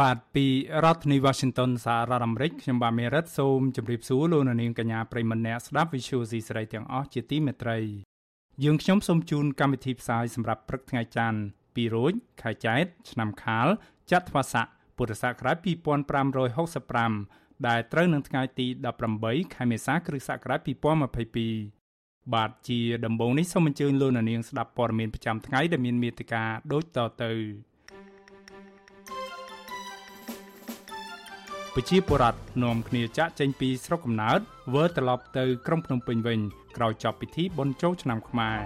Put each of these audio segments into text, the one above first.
បាទពីរដ្ឋធានី Washington សហរដ្ឋអាមេរិកខ្ញុំបាទមេរិតសូមជម្រាបសួរលោកអ្នកនាងកញ្ញាប្រិមម្នាក់ស្ដាប់ Vithu Azisari ទាំងអស់ជាទីមេត្រីយើងខ្ញុំសូមជូនកម្មវិធីផ្សាយសម្រាប់ព្រឹកថ្ងៃច័ន្ទ2រោចខែចែកឆ្នាំខាលចត្វាស័កពុរសករាជ2565ដែលត្រូវនឹងថ្ងៃទី18ខែមេសាគ្រិស្តសករាជ2022បាទជាដំបូងនេះសូមអញ្ជើញលោកនាងស្ដាប់ព័ត៌មានប្រចាំថ្ងៃដែលមានមេត្តាដូចតទៅ ប្រជាពលរដ្ឋនាំគ្នាចាក់ចេញពីស្រុកកំណើតវិលត្រឡប់ទៅក្រុងភ្នំពេញវិញក្រោយចប់ពិធីបុណ្យចូលឆ្នាំខ្មែរ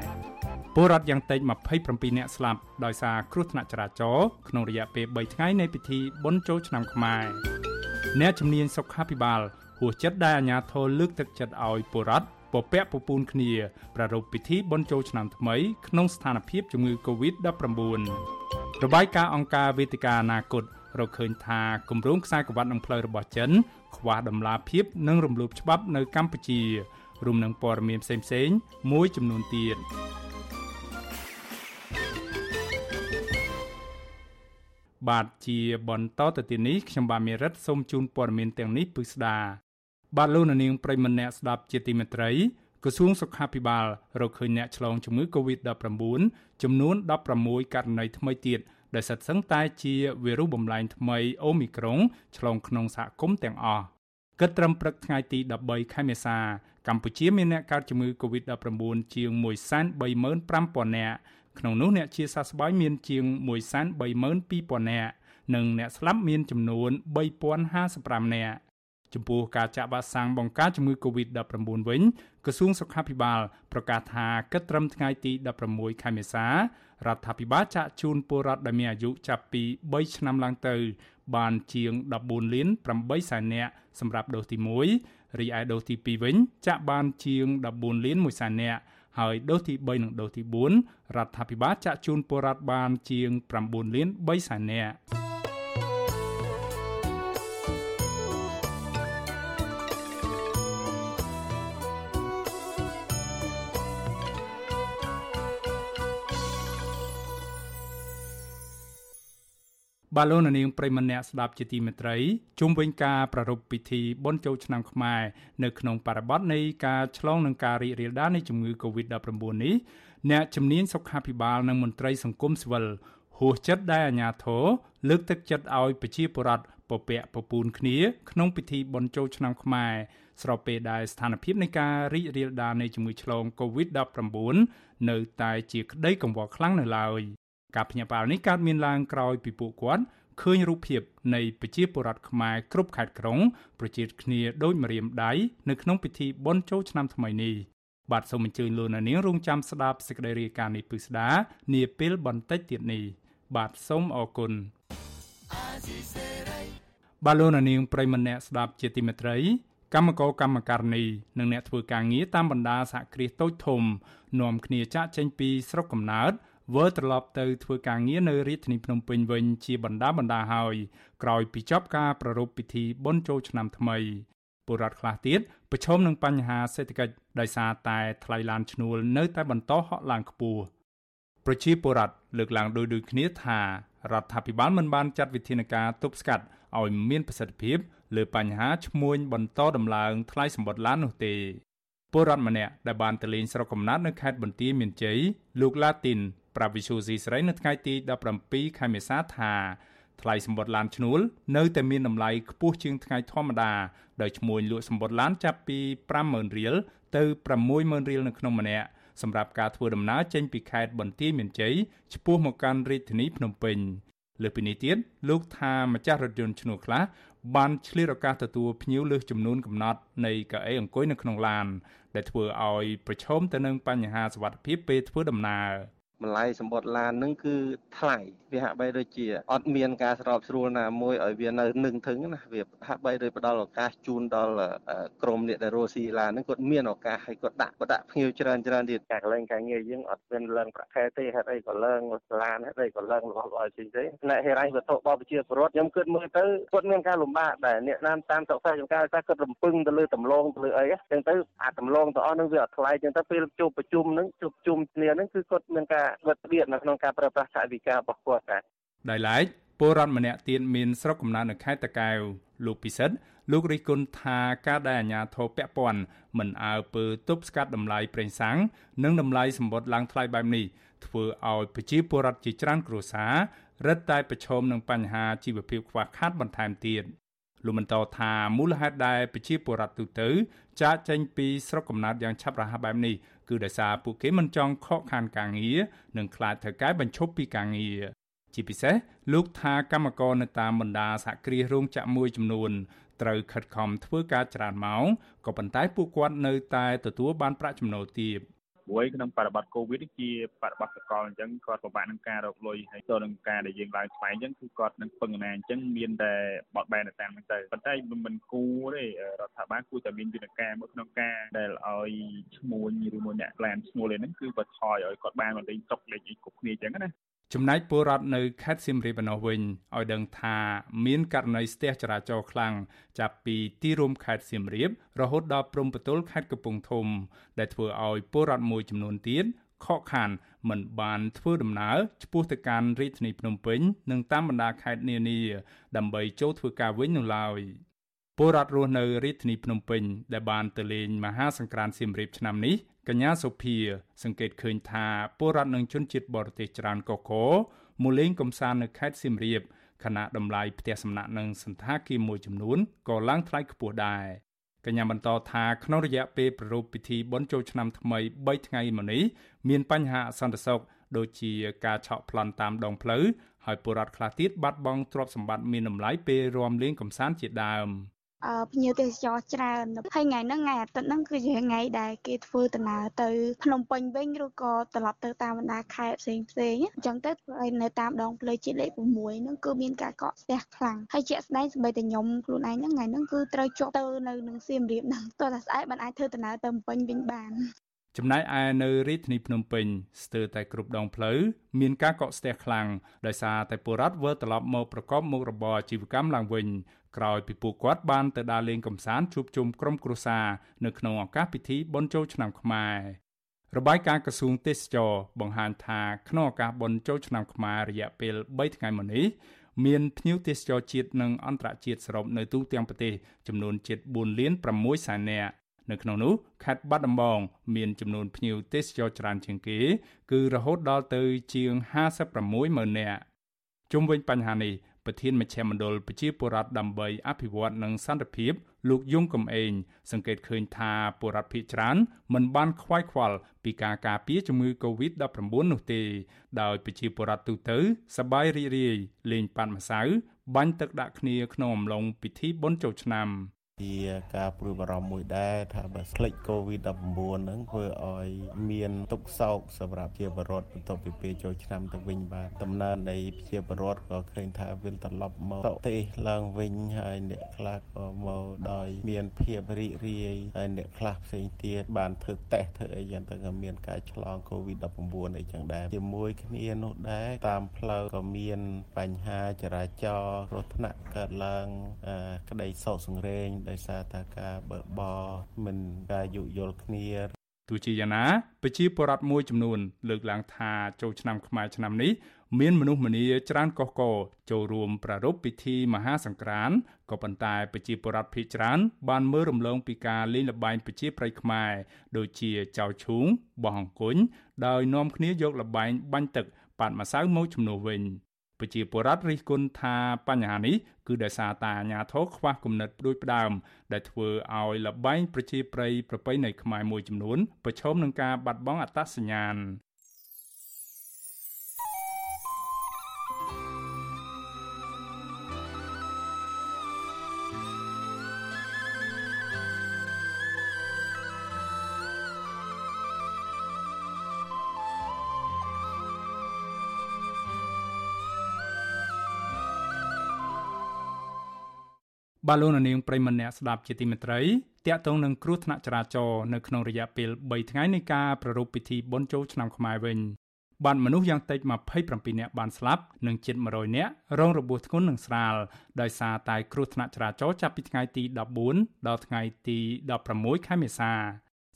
ពលរដ្ឋយ៉ាងតិច27នាក់ស្លាប់ដោយសារគ្រោះថ្នាក់ចរាចរណ៍ក្នុងរយៈពេល3ថ្ងៃនៃពិធីបុណ្យចូលឆ្នាំខ្មែរអ្នកជំនាញសុខាភិបាលហួសចិត្តដែលអាជ្ញាធរលើកទឹកចិត្តឲ្យពលរដ្ឋពពាក់ពពូនគ្នាប្រារព្ធពិធីបុណ្យចូលឆ្នាំថ្មីក្នុងស្ថានភាពជំងឺ Covid-19 របាយការណ៍អង្គការវេទិកាអនាគត រកឃើញថាគម្រោងខ្សែក្រវ៉ាត់នឹងផ្លូវរបស់ចិន ខ្វះដំណាភាពនិងរំលោភច្បាប់នៅកម្ពុជារួមនឹងព័ត៌មានផ្សេងៗមួយចំនួនទៀតបាទជាបន្តទៅទីនេះខ្ញុំបាទមេរិតសូមជូនព័ត៌មានទាំងនេះពិស្ដាបាទលោកនាងប្រិមម្នាក់ស្ដាប់ជាទីមេត្រីក្រសួងសុខាភិបាលរកឃើញអ្នកឆ្លងជំងឺ Covid-19 ចំនួន16ករណីថ្មីទៀត ដែលសិតសឹងតែជាវីរុសបំលែងថ្មីអូមីក្រុងឆ្លងក្នុងសហគមន៍ទាំងអស់គិតត្រឹមព្រឹកថ្ងៃទី13ខែមេសាកម្ពុជាមានអ្នកកើតជំងឺ Covid-19 ជាង135,000នាក់ក្នុងនោះអ្នកជាសះស្បើយមានជាង132,000នាក់និងអ្នកស្លាប់មានចំនួន3055នាក់ចំពោះការចាក់វ៉ាក់សាំងបង្ការជំងឺ Covid-19 វិញក្រសួងសុខាភិបាលប្រកាសថាគិតត្រឹមថ្ងៃទី16ខែមេសា រដ្ឋាភិបាលចាក់ជូនពលរដ្ឋដែលមានអាយុចាប់ពី3ឆ្នាំឡើងទៅ បានជាង14លាន8សែននាក់សម្រាប់ដូសទី1រីឯដូសទី2វិញ ចាក់បានជាង14លាន1សែននាក់ហើយដូសទី3និងដូសទី4រដ្ឋាភិបាលចាក់ជូនពលរដ្ឋបានជាង9លាន3សែននាក់ បាឡូននាងប្រិមម្នាក់ស្ដាប់ជាទីមេត្រីជុំវិញការប្រារព្ធពិធីបុណ្យចូលឆ្នាំខ្មែរនៅក្នុងបរិបទនៃការឆ្លងនឹងការរីករាលដាលនៃជំងឺ Covid-19 នេះអ្នកជំនាញសុខាភិបាលនិងមន្ត្រីសង្គមស៊ីវិលហួសចិត្តដែលអាជ្ញាធរលើកទឹកចិត្តឲ្យប្រជាពលរដ្ឋពពាក់ពពូនគ្នាក្នុងពិធីបុណ្យចូលឆ្នាំខ្មែរស្របពេលដែលស្ថានភាពនៃការរីករាលដាលនៃជំងឺឆ្លង Covid-19 នៅតែជាក្តីកង្វល់ខ្លាំងនៅឡើយ ការភ្ញាក់ផ្អើលនេះកើតមានឡើងក្រោយពីពួកគាត់ឃើញរូបភាពនៃប្រជាពលរដ្ឋខ្មែរគ្រប់ខេត្តក្រុងប្រជាគ្នាដូចម្រាមដៃនៅក្នុងពិធីបុណ្យចូលឆ្នាំថ្មីនេះបាទសូមអញ្ជើញលោកនាងរងចាំស្ដាប់សេចក្តីរាយការណ៍នេះពិស្ដានាពេលបន្តិចទៀតនេះបាទសូមអរគុណបាទលោកនាងប្រិមម្នាក់ស្ដាប់ជាទីមេត្រីកម្មករកម្មការនីនិងអ្នកធ្វើការងារតាមបណ្ដាសហគ្រាសតូចធំនាំគ្នាចាក់ចេញពីស្រុកកំណើត វិលត្រឡប់ទៅធ្វើការងារនៅរាជធានីភ្នំពេញវិញជាបណ្ដាបណ្ដាហើយក្រោយពីចប់ការប្រារព្ធពិធីបុណ្យចូលឆ្នាំថ្មីពលរដ្ឋខ្លះទៀតប្រឈមនឹងបញ្ហាសេដ្ឋកិច្ចដោយសារតែថ្លៃឡានឈ្នួលនៅតែបន្តហក់ឡើងខ្ពស់ប្រជាពលរដ្ឋលើកឡើងដោយដូចគ្នាថារដ្ឋាភិបាលមិនបានចាត់វិធានការទប់ស្កាត់ឲ្យមានប្រសិទ្ធភាពលើបញ្ហាឈ្មួញបន្តដំឡើងថ្លៃសម្បត្តិឡាននោះទេពលរដ្ឋម្នាក់ដែលបានទៅលេងស្រុកកំណើតនៅខេត្តបន្ទាយមានជ័យលោកឡាទីន ប្រាប់វិសុយស៊ីស្រីនៅថ្ងៃទី17ខែមេសាថាថ្លៃសម្បត្តិឡានឈ្នួលនៅតែមានតម្លៃខ្ពស់ជាងថ្ងៃធម្មតាដោយឈ្មួញលក់សម្បត្តិឡានចាប់ពី50000រៀលទៅ60000រៀលនៅក្នុងម្នាក់សម្រាប់ការធ្វើដំណើរចេញពីខេត្តបន្ទាយមានជ័យឆ្ពោះមកកាន់រាជធានីភ្នំពេញលើពីនេះទៀតលោកថាម្ចាស់រថយន្តឈ្នួលខ្លះបានឆ្លៀតឱកាសទទួលភ្ញៀវលើសចំនួនកំណត់នៃកៅអីអង្គុយនៅក្នុងឡាន ដែលធ្វើឲ្យប្រឈមទៅនឹងបញ្ហាសុវត្ថិភាពពេលធ្វើដំណើរ ម្លាយសម្បត្តិឡានហ្នឹងគឺថ្លៃវាហាក់បីដូចជាអត់មានការស្របស្រួលណាមួយឲ្យវានៅនឹងធឹងណាវាហាក់បីដូចផ្ដល់ឱកាសជូនដល់ក្រុមអ្នកដែលរស់ស៊ីឡានហ្នឹងគាត់មានឱកាសឲ្យគាត់ដាក់គាត់ដាក់ភ្ញៀវច្រើនច្រើនទៀតការកលែងការងារយើងអត់មានឡើងប្រាក់ខែទេហេតុអីក៏ឡើងឡានហេតុអីក៏ឡើងរបស់របស់ផ្សេងផ្សេងផ្នែកហេរ៉ៃវត្ថុរបស់ប្រជាពលរដ្ឋខ្ញុំគិតមើលទៅគាត់មានការលំបាកដែរអ្នកណានតាមតកសាចំការថាគាត់រំពឹងទៅលើតម្លងទៅលើអីចឹងទៅអាតម្លងទាំងអស់ហ្នឹងវាអត់ថ្លៃចឹងទៅពេលជួបប្រជុំហ្នឹងជួបជុំគ្នាហ្នឹងគឺគាត់មានការវត្តមាននៅក្នុងការប្រើប្រាស់ថវិការបស់គាត់ដែរដោយឡែកពលរដ្ឋម្នាក់ទៀតមានស្រុកកំណើតនៅខេត្តតាកែវលោកពិសិដ្ឋលោករិះគន់ថាការដែលអាជ្ញាធរពាក់ព័ន្ធមិនអើពើទប់ស្កាត់តម្លៃប្រេងសាំងនិងតម្លៃសម្បត្តិឡើងថ្លៃបែបនេះធ្វើឲ្យប្រជាពលរដ្ឋជាច្រើនគ្រួសាររឹតតែប្រឈមនឹងបញ្ហាជីវភាពខ្វះខាតបន្ថែមទៀតលោកបន្តថាមូលហេតុដែលប្រជាពលរដ្ឋទូទៅចាកចេញពីស្រុកកំណើតយ៉ាងឆាប់រហ័សបែបនេះ គឺដោយសារពួកគេមិនចង់ខកខានការងារនិងខ្លាចត្រូវកែបញ្ឈប់ពីការងារជាពិសេសលោកថាកម្មករនៅតាមបណ្ដាសហគ្រាសរោងចក្រមួយចំនួនត្រូវខិតខំធ្វើការច្រើនម៉ោងក៏ប៉ុន្តែពួកគាត់នៅតែទទួលបានប្រាក់ចំណូលទាប ព្រោះក្នុងបរិបទកូវីដជាបរិបទសកលអញ្ចឹងគាត់ពិបាកនឹងការរកលុយហើយទៅនឹងការដែលយើងឡើងថ្លៃអញ្ចឹងគឺគាត់នឹងពឹងណាអញ្ចឹងមានតែបត់បែនទៅតាមហ្នឹងទៅប៉ុន្តែមិនគួរទេរដ្ឋាភិបាលគួរតែមានយន្តការមួយក្នុងការដែលឲ្យឈ្មួញឬមួយអ្នកក្លានឈ្មោះលេហ្នឹងគឺបើថយឲ្យគាត់បានមកលេងតុកលេងអីគ្រប់គ្នាអញ្ចឹងណា ចំណែកពលរដ្ឋនៅខេត្តសៀមរាបឯណោះវិញឲ្យដឹងថាមានករណីស្ទះចរាចរណ៍ខ្លាំងចាប់ពីទីរួមខេត្តសៀមរាបរហូតដល់ព្រំប្រទល់ខេត្តកំពង់ធំ ដែលធ្វើឲ្យពលរដ្ឋមួយចំនួនទៀតខកខានមិនបានធ្វើដំណើរឆ្ពោះទៅកាន់រាជធានីភ្នំពេញនិងតាមបណ្ដាខេត្តនានា ដើម្បីចូលធ្វើការវិញនោះឡើយពលរដ្ឋរស់នៅរាជធានីភ្នំពេញដែលបានទៅលេងមហាសង្ក្រាន្តសៀមរាបឆ្នាំនេះ កញ្ញាសុភា សង្កេតឃើញថាពលរដ្ឋនិងជនជាតិបរទេសច្រើនកកមកលេងកំសាន្តនៅខេត្តសៀមរាបខណៈតម្លៃផ្ទះសំណាក់និងសន្តាគារមួយចំនួនក៏ឡើងថ្លៃខ្ពស់ដែរកញ្ញាបន្តថាក្នុងរយៈពេលប្រារព្ធពិធីបុណ្យចូលឆ្នាំថ្មី3ថ្ងៃមកនេះមានបញ្ហាអសន្តិសុខដូចជាការឆក់ប្លន់តាមដងផ្លូវហើយពលរដ្ឋខ្លះទៀតបាត់បង់ទ្រព្យសម្បត្តិមានតម្លៃពេលរាំលេងកំសាន្តជាដើម។ ភ្ញៀវទេសចរច្រើនហើយថ្ងៃហ្នឹងថ្ងៃអាទិត្យហ្នឹងគឺជាថ្ងៃដែលគេធ្វើដំណើរទៅភ្នំពេញវិញឬក៏ត្រឡប់ទៅតាមបណ្ដាខេត្តផ្សេងផ្សេងអញ្ចឹងទៅធ្វើឲ្យនៅតាមដងផ្លូវជាតិលេខ6ហ្នឹងគឺមានការកកស្ទះខ្លាំងហើយជាក់ស្ដែងសម្បីតែខ្ញុំខ្លួនឯងហ្នឹងថ្ងៃហ្នឹងគឺត្រូវជាប់ទៅនៅនឹងសៀមរាបហ្នឹងតោះតែស្អែកបានអាចធ្វើដំណើរទៅភ្នំពេញវិញបានចំណែកឯនៅរាជធានីភ្នំពេញស្ទើរតែគ្រប់ដងផ្លូវមានការកកស្ទះខ្លាំងដោយសារតែពលរដ្ឋវិលត្រឡប់មកប្រកបមុខរបរអាជីវកម្មឡើងវិញ ក្រោយពីពួកគាត់បានទៅដើរលេងកម្សាន្តជួបជុំក្រុមគ្រួសារនៅក្នុងឱកាសពិធីបុណ្យចូលឆ្នាំខ្មែររបាយការណ៍ក្រសួងទេសចរបង្ហាញថាក្នុងឱកាសបុណ្យចូលឆ្នាំខ្មែររយៈពេល3ថ្ងៃមកនេះមានភ្ញៀវទេសចរជាតិនិងអន្តរជាតិសរុបនៅទូទាំងប្រទេសចំនួនជិត4លាន6សែននាក់នៅក្នុងនោះខេត្តបាត់ដំបងមានចំនួនភ្ញៀវទេសចរច្រើនជាងគេ គឺរហូតដល់ទៅជាង56ម៉ឺននាក់ជុំវិញបញ្ហានេះ ប្រធានមជ្ឈមណ្ឌលប្រជាពលរដ្ឋដើម្បីអភិវឌ្ឍនិងសន្តិភាពលោកយងកំឯងសង្កេតឃើញថាពលរដ្ឋភៀសច្រើនមិនបានខ្វាយខ្វល់ពីការការពារជំងឺ Covid-19 នោះទេ ដោយប្រជាពលរដ្ឋទូទៅសប្បាយរីករាយលេងប៉ាត់ម្សៅបាញ់ទឹកដាក់គ្នាក្នុងអំឡុងពិធីបុណ្យចូលឆ្នាំ ជាការព្រួយបារម្ភមួយដែរថាបើផ្លេច COVID-19 ហ្នឹងធ្វើឲ្យមានទុកសោកសម្រាប់ជាបរដ្ឋបន្ទាប់ពីពេលចូលឆ្នាំទៅវិញបាទដំណើរនៃជាបរដ្ឋក៏ឃើញថាវិលត្រឡប់មកប្រទេសឡើងវិញហើយអ្នកខ្លះក៏មកដោយមានភាពរីករាយហើយអ្នកខ្លះផ្សេងទៀតបានធ្វើតេស្តធ្វើអីយ៉ាងទៅក៏មានការឆ្លង COVID-19 អីចឹងដែរជាមួយគ្នានោះដែរតាមផ្លូវក៏មានបញ្ហាចរាចរណ៍គ្រោះថ្នាក់កើតឡើងក្តីសោកសង្រេងដោយសារតែការបើកបរមិនការយោគយល់គ្នាទោះជាយ៉ាងណាប្រជាពលរដ្ឋមួយចំនួន លើកឡើងថាចូលឆ្នាំខ្មែរឆ្នាំនេះមានមនុស្សម្នាច្រើនកុះកចូលរួមប្រារព្ធពិធីមហាសង្ក្រាន្តក៏ប៉ុន្តែប្រជាពលរដ្ឋភាគច្រើន បានមើលរំលងពីការលេងល្បែងប្រជាប្រិយខ្មែរដូចជាចៅឈូងបោះអង្គុញដោយនាំគ្នាយកល្បែងបាញ់ទឹកប៉ាត់ម្សៅមកជំនួសវិញ ប្រជាពលរដ្ឋរិះគន់ថាបញ្ហានេះគឺដោយសារតែអាជ្ញាធរខ្វះគំនិតផ្ដួចផ្ដើម ដែលធ្វើឲ្យលបែងប្រជាប្រិយប្រពៃណីខ្មែរមួយចំនួនប្រឈមនឹងការបាត់បង់អត្តសញ្ញាណ បាទលោកនាងប្រិមម្នាក់ស្ដាប់ជាទីមេត្រីតាក់ទងនឹងគ្រោះថ្នាក់ចរាចរណ៍នៅក្នុងរយៈពេល3ថ្ងៃនៃការប្រារព្ធពិធីបុណ្យចូលឆ្នាំខ្មែរវិញបានមនុស្សយ៉ាងតិច27នាក់បានស្លាប់និងជិត100នាក់រងរបួសធ្ងន់និងស្រាលដោយសារតែគ្រោះថ្នាក់ចរាចរណ៍ចាប់ពីថ្ងៃទី14ដល់ថ្ងៃទី16ខែមេសា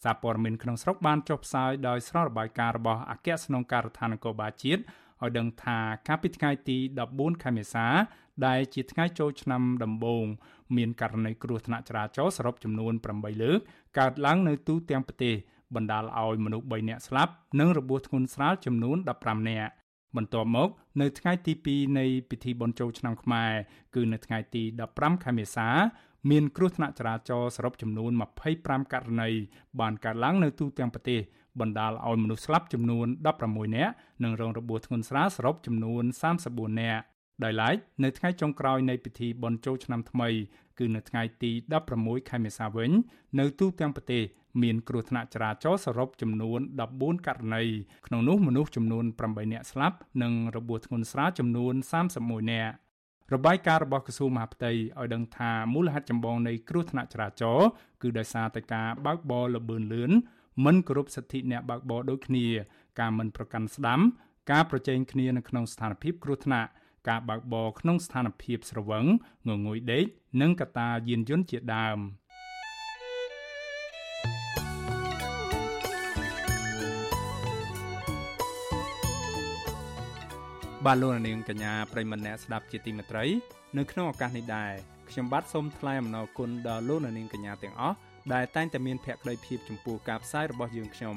សារព័ត៌មានក្នុងស្រុកបានចុះផ្សាយដោយស្រោរបាយការណ៍របស់អគ្គស្នងការដ្ឋាននគរបាលជាតិឲ្យដឹងថាកាលពីថ្ងៃទី14ខែមេសាដែលជាថ្ងៃចូលឆ្នាំដំបូង មានករណីគ្រោះថ្នាក់ចរាចរណ៍សរុបចំនួន8លើកកើតឡើងនៅទូទាំងប្រទេសបណ្ដាលឲ្យមនុស្ស3នាក់ស្លាប់និងរបួសធ្ងន់ស្រាលចំនួន15នាក់បន្ទាប់មក នៅថ្ងៃទី2នៃពិធីបុណ្យចូលឆ្នាំខ្មែរគឺនៅថ្ងៃទី15ខែមេសា មានគ្រោះថ្នាក់ចរាចរណ៍សរុបចំនួន25ករណីបានកើតឡើងនៅទូទាំងប្រទេសបណ្ដាលឲ្យមនុស្សស្លាប់ចំនួន16នាក់និងរងរបួសធ្ងន់ស្រាលសរុបចំនួន34នាក់ ដោយឡែកនៅថ្ងៃចុងក្រោយនៃពិធីបុណ្យចូលឆ្នាំថ្មី គឺនៅថ្ងៃទី16ខែមេសាវិញ នៅទូទាំងប្រទេសមានគ្រោះថ្នាក់ចរាចរណ៍សរុបចំនួន14ករណីក្នុងនោះមនុស្សចំនួន8នាក់ស្លាប់និងរបួសធ្ងន់ស្រាលចំនួន31នាក់របាយការណ៍របស់ក្រសួងមហាផ្ទៃឲ្យដឹងថាមូលហេតុចម្បងនៃគ្រោះថ្នាក់ចរាចរណ៍គឺដោយសារតែការបើកបរលបឿនលឿនមិនគោរពសិទ្ធិអ្នកបើកបរដូចគ្នា ការមិនប្រកាន់ស្ដាំការប្រជែងគ្នានៅក្នុងស្ថានភាពគ្រោះថ្នាក់ ការបើកបរក្នុងស្ថានភាពស្រវឹងងងុយដេកនិងកត្តាយានយន្តជាដើមបាទលោកនាងកញ្ញាប្រិមម្នាក់ស្ដាប់ជាទីមេត្រីនៅក្នុងឱកាសនេះដែរខ្ញុំបាទសូមថ្លែងអំណរគុណដល់លោកនាងកញ្ញាទាំងអស់ដែលតែងតែមានភក្ដីភាពចំពោះការផ្សាយរបស់យើងខ្ញុំ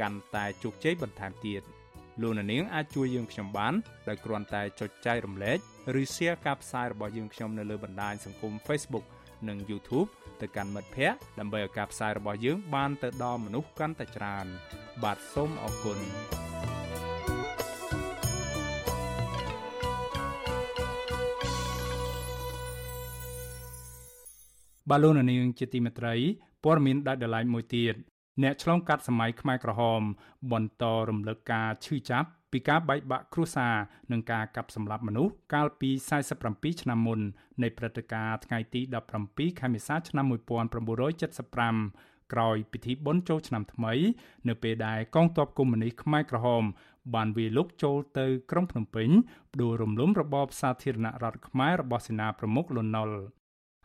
កាន់តែជោគជ័យបន្ថែមទៀតលោកនាងអាចជួយយើងខ្ញុំបានដោយគ្រាន់តែចុចចែករំលែកឬ Share ការផ្សាយរបស់យើងខ្ញុំនៅលើបណ្ដាញសង្គម Facebook និង YouTube ទៅកាន់មិត្តភ័ក្តិដើម្បីឲ្យការផ្សាយរបស់យើងបានទៅដល់មនុស្សកាន់តែច្រើន បាទសូមអរគុណបាឡូណានីងជាទីមេត្រីព័ត៌មានដាច់ដライមួយទៀត អ្នកឆ្លងកាត់សម័យខ្មែរក្រហម បន្តរំលឹកការឈឺចាប់ពីការបែកបាក់គ្រួសារនិងការកាប់សម្លាប់មនុស្សកាលពី47ឆ្នាំមុននៃព្រឹត្តិការណ៍ថ្ងៃទី17ខែមេសាឆ្នាំ1975ក្រោយពិធីបុណ្យចូលឆ្នាំថ្មី នៅពេលដែលកងទ័ពកុម្មុយនីសខ្មែរក្រហម បានវាយលុកចូលទៅក្រុងភ្នំពេញផ្ដួលរំលំរបបសាធារណរដ្ឋខ្មែររបស់សេនាប្រមុខលន់ នល់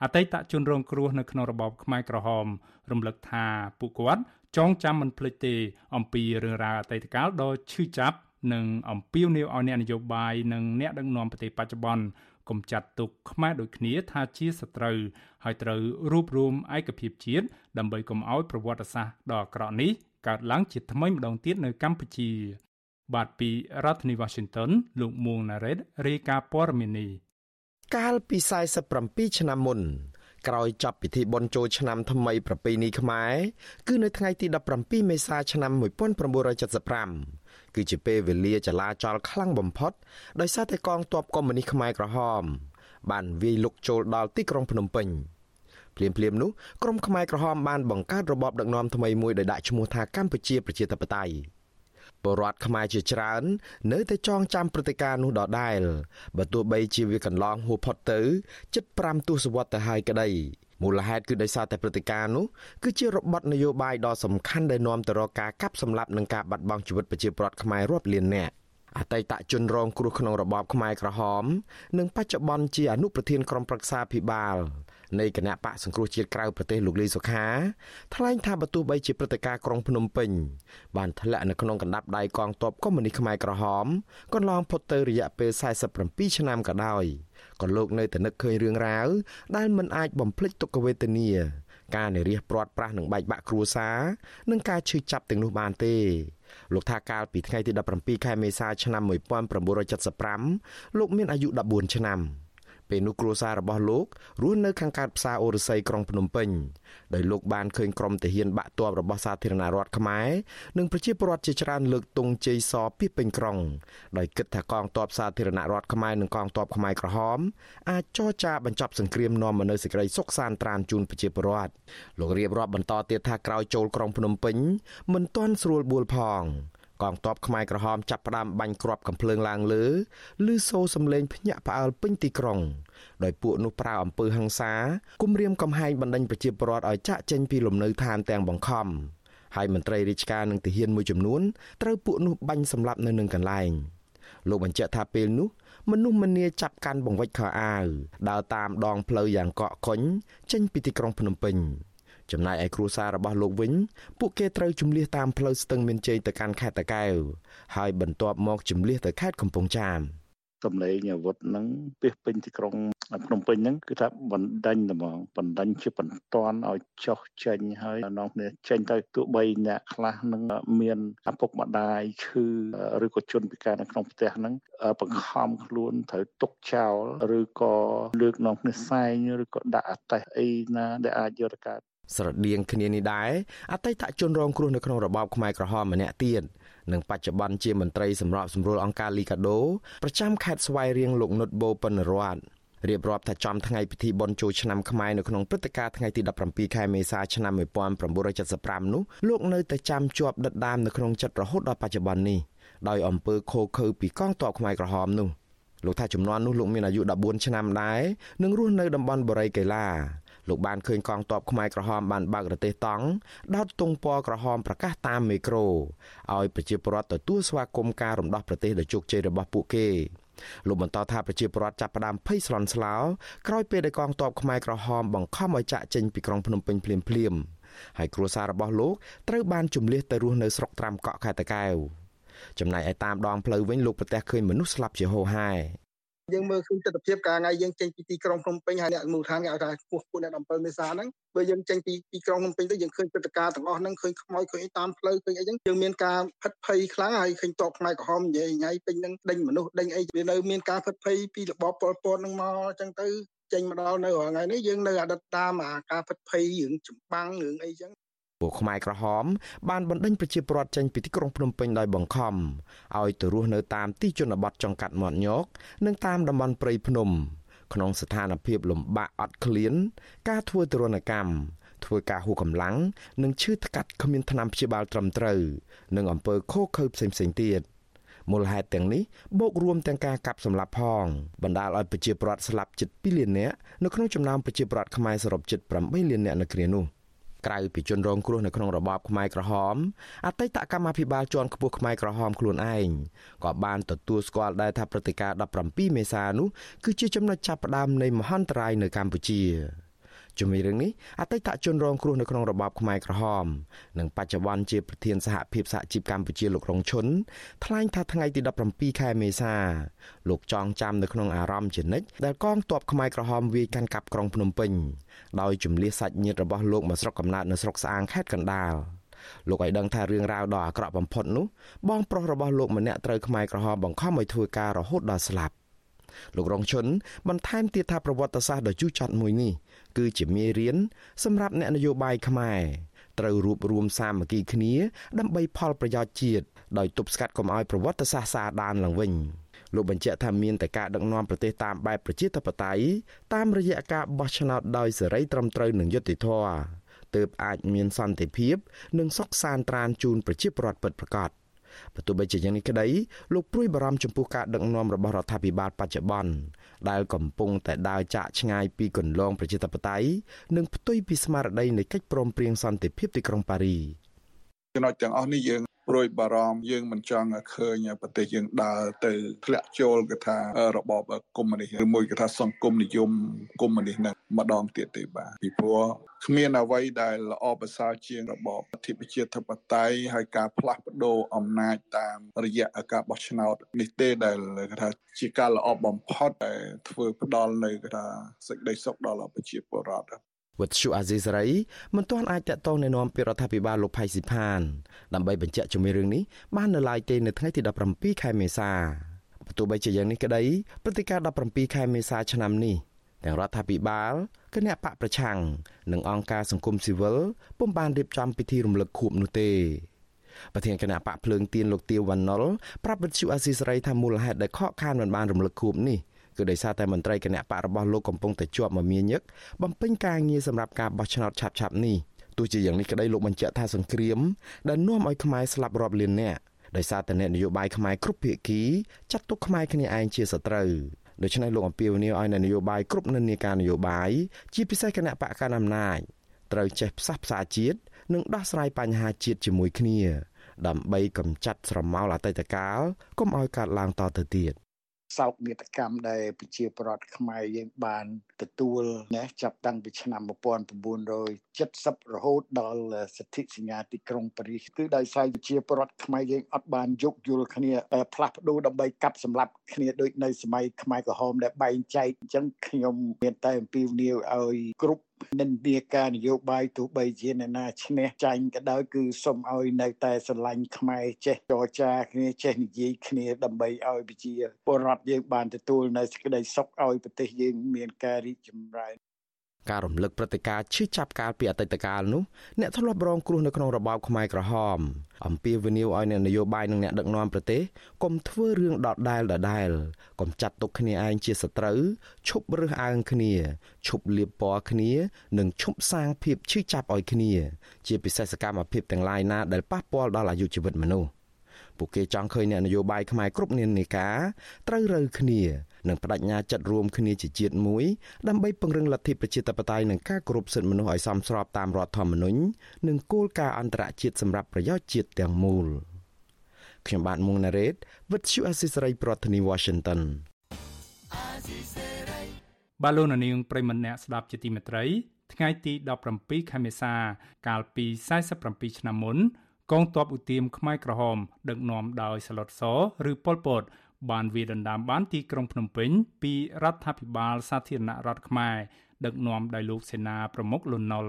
អតីតជនរងគ្រោះនៅក្នុងរបបខ្មែរក្រហម រំលឹកថាពួកគាត់ ចងចាំមិនភ្លេចទេ អំពីរឿងរ៉ាវអតីតកាលដ៏ឈឺចាប់និងអំពាវនាវឲ្យអ្នកនយោបាយនិងអ្នកដឹកនាំប្រទេសបច្ចុប្បន្នកុំចាត់ទុកខ្មែរដូចគ្នាថាជាសត្រូវហើយត្រូវរួបរวมឯកភាពជាតិដើម្បីកុំឲ្យប្រវត្តិសាស្ត្រដ៏អាក្រក់នេះកើតឡើងជាថ្មីម្ដងទៀតនៅកម្ពុជា បាទពីរដ្ឋធានី Washington លោកមួងណារ៉េតរាយការណ៍ព័ត៌មាននេះកាលពី47ឆ្នាំមុន ក្រោយចប់ពិធីបុណ្យចូលឆ្នាំថ្មីប្រពៃណីខ្មែរគឺនៅថ្ងៃទី17មេសាឆ្នាំ1975គឺជាពេលវេលាចលាចលខ្លាំងបំផុត ដោយសារតែកងទ័ពកុម្មុយនីសខ្មែរក្រហម បានវាយលុកចូលដល់ទីក្រុងភ្នំពេញភ្លាមភ្លាមនោះក្រុមខ្មែរក្រហមបានបង្កើតរបបដឹកនាំថ្មីមួយដោយដាក់ឈ្មោះថាកម្ពុជាប្រជាធិបតេយ្យ ពលរដ្ឋខ្មែរជាច្រើន នៅតែចងចាំព្រឹត្តិការណ៍នោះដដែលបើទោះបីជាវាកន្លងហួសផុតទៅជិត5ទសវត្សរ៍ទៅហើយក្តីមូលហេតុគឺដោយសារតែព្រឹត្តិការណ៍នោះគឺជារបបនយោបាយដ៏សំខាន់ដែលនាំទៅរកការកាប់សម្លាប់និងការបាត់បង់ជីវិតប្រជាពលរដ្ឋខ្មែររាប់លាននាក់អតីតជនរងគ្រោះក្នុងរបបខ្មែរក្រហម និងបច្ចុប្បន្នជាអនុប្រធានក្រុមប្រឹក្សាភិបាល នៃគណៈបកសង្គ្រោះជាតិក្រៅប្រទេសលោកលីសុខាថ្លែងថាបើទោះបីជាព្រឹត្តិការណ៍ក្រុងភ្នំពេញបានធ្លាក់នៅក្នុងកណ្ដាប់ដៃកងទ័ពកុម្មុយនីសខ្មែរក្រហមកន្លងផុតទៅរយៈពេល47ឆ្នាំក៏ដោយក៏លោកនៅតែនឹកឃើញរឿងរ៉ាវដែលមិនអាចបំភ្លេចទុក្ខវេទនាការនិរិះព្រាត់ប្រាសនឹងបែកបាក់គ្រួសារនិងការឈឺចាប់ទាំងនោះបានទេលោកថាកាលពីថ្ងៃទី17ខែមេសាឆ្នាំ1975លោកមានអាយុ14ឆ្នាំ ពពេលនោះគ្រួសាររបស់លោករស់នៅខាងកើតផ្សារអូរស័យក្រុងភ្នំពេញដោយលោកបានឃើញក្រុមទាហានបាក់ទ័ពរបស់សាធារណរដ្ឋខ្មែរនិងប្រជាពលរដ្ឋជាច្រើនលើកទង់ជ័យសពីពេញក្រុងដោយគិតថាកងទ័ពសាធារណរដ្ឋខ្មែរនិងកងទ័ពខ្មែរក្រហមអាចចរចាបញ្ចប់សង្គ្រាមនាំមកនូវសេចក្តីសុខសាន្តត្រានជូនប្រជាពលរដ្ឋលោករៀបរាប់បន្តទៀតថាក្រោយចូលក្រុងភ្នំពេញមិនទាន់ស្រួលបួលផង កងទ័ពខ្មែរក្រហមចាប់ផ្ដើមបាញ់គ្រាប់កំភ្លើងឡើងលើឬសូរសំលេងភ្ញាក់ផ្អើលពេញទីក្រុង ដោយពួកនោះប្រើអំពើហិង្សាគំរាមកំហែងបណ្ដេញប្រជាពលរដ្ឋឲ្យចាក់ចេញពីលំនៅឋានទាំងបង្ខំហើយមន្ត្រីរាជការនិងទាហានមួយចំនួនត្រូវពួកនោះបាញ់សម្លាប់នៅនឹងកន្លែងលោកបញ្ជាក់ថាពេលនោះមនុស្សម្នាចាប់កាន់បង្វិចខោអាវដើរតាមដងផ្លូវយ៉ាងកកកុញចេញពីទីក្រុងភ្នំពេញ ចំណែកឯគ្រួសាររបស់លោកវិញ ពួកគេត្រូវជំនះតាមផ្លូវស្ទឹងមានជ័យទៅកាន់ខេត្តតាកែវហើយបន្ទាប់មកជំនះទៅខេត្តកំពង់ចាមសម្លេងអាវុធហ្នឹងពីពេញទីក្រុងភ្នំពេញហ្នឹងគឺថាបណ្ដាញតែហ្មងបណ្ដាញជាបន្ទាន់ឲ្យចុះចេញហើយនាំគ្នាចេញទៅទោះបីអ្នកខ្លះនឹងមានឪពុកម្ដាយឈឺឬក៏ជនពិការនៅក្នុងផ្ទះហ្នឹងបង្ខំខ្លួនត្រូវទុកចោលឬក៏លើកនាំគ្នាសែងឬក៏ដាក់អតេះអីណាដែលអាចយកទៅកើត ស្រដៀងគ្នានេះដែរអតីតជនរងគ្រោះនៅក្នុងរបបខ្មែរក្រហមម្នាក់ទៀតនិងបច្ចុប្បន្នជាមន្ត្រីសម្របសម្រួលអង្គការលីកាដូប្រចាំខេត្តស្វាយរៀងលោកនុតបូប៉ុនរតរៀបរាប់ថាចំថ្ងៃពិធីបុណ្យចូលឆ្នាំខ្មែរនៅក្នុងព្រឹត្តិការណ៍ថ្ងៃទី17ខែមេសាឆ្នាំ1975នោះលោកនៅតែចាំជាប់ដិតដាមនៅក្នុងចិត្តរហូតដល់បច្ចុប្បន្ននេះដោយអំពើខូខើពីកងទ័ពខ្មែរក្រហមនោះលោកថាចំនួននោះលោកមានអាយុ14ឆ្នាំដែរនិងរស់នៅតំបន់បូរីកេឡា លោកបានឃើញកងទ័ពខ្មែរក្រហមបានបើករទេះតង់ដោតទង់ពណ៌ក្រហមប្រកាសតាមមេក្រូឲ្យប្រជាពលរដ្ឋទទួលស្វាគមន៍ការរំដោះប្រទេសដ៏ជោគជ័យរបស់ពួកគេលោកបន្តថាប្រជាពលរដ្ឋចាប់ផ្ដើមភ័យស្លន់ស្លោក្រោយពេលដែលកងទ័ពខ្មែរក្រហមបង្ខំឲ្យចាក់ចេញពីក្រុងភ្នំពេញភ្លាមភ្លាមហើយគ្រួសាររបស់លោកត្រូវបានជំលះទៅរស់នៅស្រុកត្រាំកក់ខេត្តតាកែវចំណែកឯតាមដងផ្លូវវិញលោកប្រទះឃើញមនុស្សស្លាប់ជាហូរហែ យើងមើលឃើញទស្សនវិជ្ជាកាលថ្ងៃយើងចេញពីទីក្រុងភ្នំពេញហើយអ្នកមូលដ្ឋានគេហៅថាពោះពួកអ្នក7មេសាហ្នឹងបើយើងចេញពីទីក្រុងភ្នំពេញទៅយើងឃើញព្រឹត្តិការណ៍ទាំងអស់ហ្នឹងឃើញខ្មោចឃើញតាមផ្លូវឃើញអីចឹងយើងមានការផិតភ័យខ្លាំងហើយឃើញតបផ្នែកក្រហមនិយាយថ្ងៃពេញហ្នឹងដេញមនុស្សដេញអីវានៅមានការផិតភ័យពីរបបប៉ុលពតហ្នឹងមកអញ្ចឹងទៅចេញមកដល់នៅថ្ងៃនេះយើងនៅអតីតតាមអាការផិតភ័យរឿងចម្បាំងរឿងអីចឹង ពួកខ្មែរក្រហមបានបណ្ដេញប្រជាពលរដ្ឋចេញពីទីក្រុងភ្នំពេញដោយបង្ខំឲ្យទៅរស់នៅតាមទីជនបទចុងកាត់មាត់ញោកនិងតាមតំបន់ព្រៃភ្នំ ក្នុងស្ថានភាពលំបាកអត់ឃ្លាន ការធ្វើទរណកម្មធ្វើការហួសកម្លាំងនិងឈឺថ្កាត់គ្មានថ្នាំព្យាបាលត្រឹមត្រូវនិងអំពើខុសខើផ្សេងៗទៀតមូលហេតុទាំងនេះបូករួមទាំងការកាប់សម្លាប់ផងបណ្ដាលឲ្យប្រជាពលរដ្ឋស្លាប់ជិត2លាននាក់នៅក្នុងចំណោមប្រជាពលរដ្ឋខ្មែរសរុបជិត8លាននាក់នៅគ្រានោះ ក្រៅពីជនរងគ្រោះនៅក្នុងរបបខ្មែរក្រហមអតីតកម្មាភិបាលជាន់ខ្ពស់ខ្មែរក្រហមខ្លួនឯងក៏បានទទួលស្គាល់ដែរថាព្រឹត្តិការណ៍17មេសានោះគឺជាចំណុចចាប់ផ្ដើមនៃមហន្តរាយនៅកម្ពុជា ជាមួយរឿងនេះអតីតជនរងគ្រោះនៅក្នុងរបបខ្មែរក្រហមនិងបច្ចុប្បន្នជាប្រធានសហភាពសហជីពកម្ពុជាលោករងឈុនថ្លែងថាថ្ងៃទី17ខែមេសាលោកចងចាំនៅក្នុងអារម្មណ៍ជានិច្ចដែលកងទ័ពខ្មែរក្រហមវាយកាន់កាប់ក្រុងភ្នំពេញដោយជំនះសាច់ញាតិរបស់លោកមកស្រុកកំណើតនៅស្រុកស្អាងខេត្តកណ្ដាលលោកឲ្យដឹងថារឿងរ៉ាវដ៏អាក្រក់បំផុតនោះបងប្រុសរបស់លោកម្នាក់ត្រូវខ្មែរក្រហមបង្ខំឲ្យធ្វើការរហូតដល់ស្លាប់ លោករងឈុនបន្ថែមទៀតថាប្រវត្តិសាស្ត្រដ៏ជូរចត់មួយនេះគឺជាមេរៀនសម្រាប់អ្នកនយោបាយខ្មែរត្រូវរួបរวมសាមគ្គីគ្នា ដើម្បីផលប្រយោជន៍ជាតិដោយទប់ស្កាត់កុំឲ្យប្រវត្តិសាស្ត្រសាដានឡើងវិញលោកបញ្ជាក់ថាមានតែការដឹកនាំប្រទេសតាមបែបប្រជាធិបតេយ្យតាមរយៈការបោះឆ្នោតដោយសេរីត្រឹមត្រូវនិងយុត្តិធម៌ទើបអាចមានសន្តិភាព និងសុខសាន្តត្រានជូនប្រជាពលរដ្ឋពិតប្រាកដ បើទោះបីជាយ៉ាងនេះក្តីលោកព្រួយបារម្ភចំពោះការដឹកនាំរបស់រដ្ឋាភិបាលបច្ចុប្បន្នដែលកំពុងតែដើរចាក់ឆ្ងាយពីគន្លងប្រជាធិបតេយ្យនិងផ្ទុយពីស្មារតីនៃកិច្ចព្រមព្រៀងសន្តិភាពទីក្រុងប៉ារីចំណុចទាំងអស់នេះយើងព្រួយបារម្ភយើងមិនចង់ឲ្យឃើញប្រទេសយើងដើរទៅធ្លាក់ចូលគេថារបបកុម្មុយនីសឬមួយគេថាសង្គមនិយមកុម្មុយនីសនឹងម្ដងទៀតទេបាទពីព្រោះគ្មានអ្វីដែលល្អប្រសើរជាងរបបអធិបជាធិបតេយ្យហើយការផ្លាស់ប្ដូរអំណាចតាមរយៈការបោះឆ្នោតនេះទេដែលគេថាជាការល្អបំផុតដែលធ្វើផ្ដល់នៅគេថាសេចក្តីសុខដល់ប្រជាពលរដ្ឋ វត្តជូអាស៊ីសេរីមិនទាន់អាចតាក់ទងណែនាំពីរដ្ឋាភិបាលលោកផៃស៊ីផានដើម្បីបញ្ជាក់ជំរឿរឿងនេះបាននៅឡើយទេនៅថ្ងៃទី17ខែមេសាបើទោះបីជាយ៉ាងនេះក្តីព្រឹត្តិការណ៍17ខែមេសាឆ្នាំនេះទាំងរដ្ឋាភិបាលគណៈបកប្រឆាំងនិងអង្គការសង្គមស៊ីវិលពុំបានរៀបចំពិធីរំលឹកខួបនោះទេប្រធានគណៈបកភ្លើងទៀនលោកទាវវណ្ណុលប្រាប់វិទ្យុអាស៊ីសេរីថាមូលហេតុដែលខកខានមិនបានរំលឹកខួបនេះ គឺដោយសារតែមន្ត្រីគណៈបករបស់លោកកំពុងតែជាប់មមាញឹកបំពេញការងារសម្រាប់ការបោះឆ្នោតឆាប់ៗនេះទោះជាយ៉ាងនេះក្តីលោកបញ្ជាក់ថាសង្គ្រាមដែលនាំឲ្យខ្មែរស្លាប់រាប់លាននាក់ដោយសារតែអ្នកនយោបាយខ្មែរគ្រប់ភាគីចាត់ទុកខ្មែរគ្នាឯងជាសត្រូវដូច្នេះលោកអំពីវនីឲ្យអ្នកនយោបាយគ្រប់និន្នាការនយោបាយជាពិសេសគណៈបកកណ្ដាលអំណាចត្រូវចេះផ្សះផ្សាជាតិនិងដោះស្រាយបញ្ហាជាតិជាមួយគ្នា ដើម្បីកម្ចាត់ស្រមោលអតីតកាលកុំឲ្យកើតឡើងតទៅទៀត សោកនាដកម្មដែលប្រជាប្រដ្ឋខ្មែរយើងបានទទួលណាចាប់តាំងពីឆ្នាំ 1970រហូតដល់សិទ្ធិសញ្ញាទីក្រុងប៉ារីសគឺដោយសារប្រជាប្រដ្ឋខ្មែរយើងអត់បានយោគយល់គ្នាផ្លាស់ប្ដូរដើម្បីកាប់សម្លាប់គ្នាដូចនៅសម័យខ្មែរក្រហមដែលបែងចែកអញ្ចឹងខ្ញុំមានតែអំពាវនាវឲ្យគ្រប់និន្នាការនយោបាយទោះបីជាអ្នកណាឈ្នះចាញ់ក៏ដោយគឺសូមឲ្យនៅតែស្រឡាញ់ខ្មែរចេះចរចាគ្នាចេះនិយាយគ្នាដើម្បីឲ្យប្រជាពលរដ្ឋយើងបានទទួលនៅសេចក្តីសុខឲ្យប្រទេសយើងមានការរីកចម្រើន ការរំលឹកព្រឹត្តិការណ៍ឈឺចាប់កាលពីអតីតកាលនោះអ្នកធ្លាប់រងគ្រោះនៅក្នុងរបបខ្មែរក្រហមអំពាវនាវឲ្យអ្នកនយោបាយនិងអ្នកដឹកនាំប្រទេសកុំធ្វើរឿងដដែលដដែលកុំចាត់ទុកគ្នាឯងជាសត្រូវឈប់រើសអើងគ្នាឈប់លៀបពណ៌គ្នា និងឈប់សាងភាពឈឺចាប់ឲ្យគ្នា ជាពិសេសសកម្មភាពទាំងឡាយណាដែលប៉ះពាល់ដល់អាយុជីវិតមនុស្ស ពួកគេចង់ឃើញអ្នកនយោបាយខ្មែរគ្រប់និន្នាការត្រូវរើគ្នានិងបដិញ្ញាចិត្តរួមគ្នាជាជាតិមួយដើម្បីពង្រឹងលទ្ធិប្រជាធិបតេយ្យនិងការគោរពសិទ្ធិមនុស្សឲ្យសមស្របតាមរដ្ឋធម្មនុញ្ញនិងគោលការណ៍អន្តរជាតិសម្រាប់ប្រយោជន៍ជាតិទាំងមូលខ្ញុំបាទមុងណារ៉េត With you Assisary ប្រធានាទី Washington បាឡូណានីងប្រិមម្នាក់ស្ដាប់ជាទីមេត្រីថ្ងៃទី17ខែមេសា កាលពី47ឆ្នាំមុន កងទ័ពឧទាមខ្មែរក្រហមដឹកនាំដោយសាឡុតសឬប៉ុលពត បានវាដណ្ដើមបានទីក្រុងភ្នំពេញពីរដ្ឋាភិបាលសាធារណរដ្ឋខ្មែរដឹកនាំដោយលោកសេនាប្រមុខលន់ណុល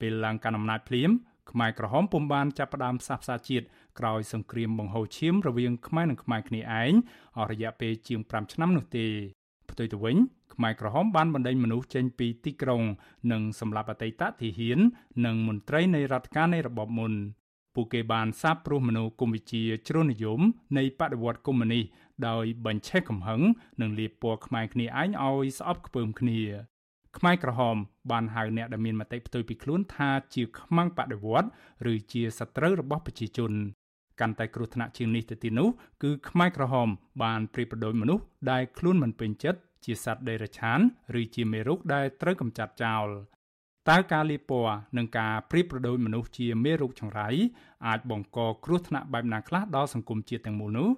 ពេលឡើងកាន់អំណាចភ្លាមខ្មែរក្រហមពុំបានចាប់ផ្ដើមផ្សះផ្សាជាតិក្រោយសង្គ្រាមបង្ហូរឈាមរវាងខ្មែរនិងខ្មែរគ្នាឯងអស់រយៈពេលជាង5ឆ្នាំនោះទេផ្ទុយទៅវិញខ្មែរក្រហមបានបណ្ដេញមនុស្សចេញពីទីក្រុង និងសម្លាប់អតីតទាហាន និងមន្ត្រីនៃរដ្ឋការនៃរបបមុន ពួកគេបានសាបព្រោះមនោគមវិជ្ជាជ្រុលនិយមនៃបដិវត្តកុម្មុយនីសដោយបញ្ឆេះកំហឹងនិងលាបពណ៌ខ្មែរគ្នាឯងឲ្យស្អប់ខ្ពើមគ្នាខ្មែរក្រហមបានហៅអ្នកដែលមានមតិផ្ទុយពីខ្លួនថាជាខ្មាំងបដិវត្តឬជាសត្រូវរបស់ប្រជាជនកាន់តែគ្រោះថ្នាក់ជាងនេះទៅទៀតនោះគឺខ្មែរក្រហមបានព្រៀបប្រដូចមនុស្សដែលខ្លួនមិនពេញចិត្តជាសត្វដេរឆាន ឬជាមេរោគដែលត្រូវកម្ចាត់ចោល តើការលាបពណ៌និងការព្រៀបប្រដូចមនុស្សជាមេរោគចង្រៃអាចបង្កគ្រោះថ្នាក់បែបណាខ្លះដល់សង្គមជាតិទាំងមូលនោះ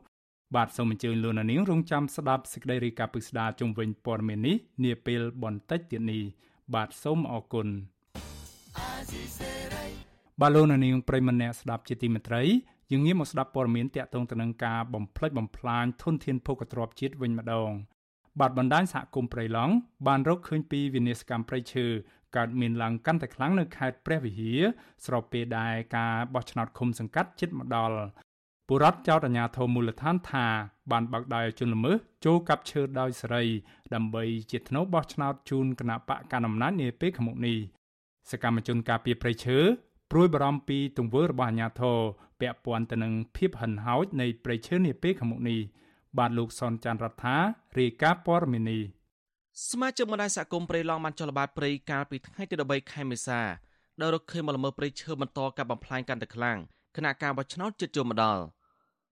បាទសូមអញ្ជើញលោកនាងរងចាំស្ដាប់សេចក្តីរាយការណ៍ពិស្ដារជុំវិញព័ត៌មាននេះនាពេលបន្តិចទៀតនេះបាទសូមអរគុណបាទលោកនាងប្រិមម្នាក់ស្ដាប់ជាទីមេត្រីយើងងាកមកស្ដាប់ព័ត៌មានតាក់ទងទៅនឹងការបំផ្លិចបំផ្លាញធនធានភោគទ្រព្យជាតិវិញម្ដងបាទបណ្ដាញសហគមន៍ព្រៃឡង់បានរកឃើញពីវិនាសកម្មព្រៃឈើ កើតមានឡើងកាន់តែខ្លាំងនៅខេត្តព្រះវិហារស្របពេលដែលការបោះឆ្នោតឃុំសង្កាត់ជិតមកដល់បុរដ្ឋចោទអាជ្ញាធរមូលដ្ឋានថាបានបើកដៃឲ្យជនល្មើសចូលកាប់ឈើដោយសេរី ដើម្បីជាធ្នូបោះឆ្នោតជូនគណៈបកកណ្ដាលអំណាចនាពេលខាងមុខនេះសកម្មជនការពីប្រៃឈើព្រួយបារម្ភពីទង្វើរបស់អាជ្ញាធរពាក់ព័ន្ធទៅនឹងភាពហិនហោចនៃប្រៃឈើនាពេលខាងមុខនេះបាទលោកសនចាន់រដ្ឋារាយការណ៍ព័ត៌មាននេះ សមាជិកបណ្ដាញសហគមន៍ព្រៃឡង់បានចុះល្បាតព្រៃកាលពីថ្ងៃទី13ខែមេសាដោយរកឃើញមកល្មើសព្រៃឈើបន្តកាប់បំផ្លាញកាន់តែខ្លាំងគណៈការបោះឆ្នោតជិតចូលមកដល់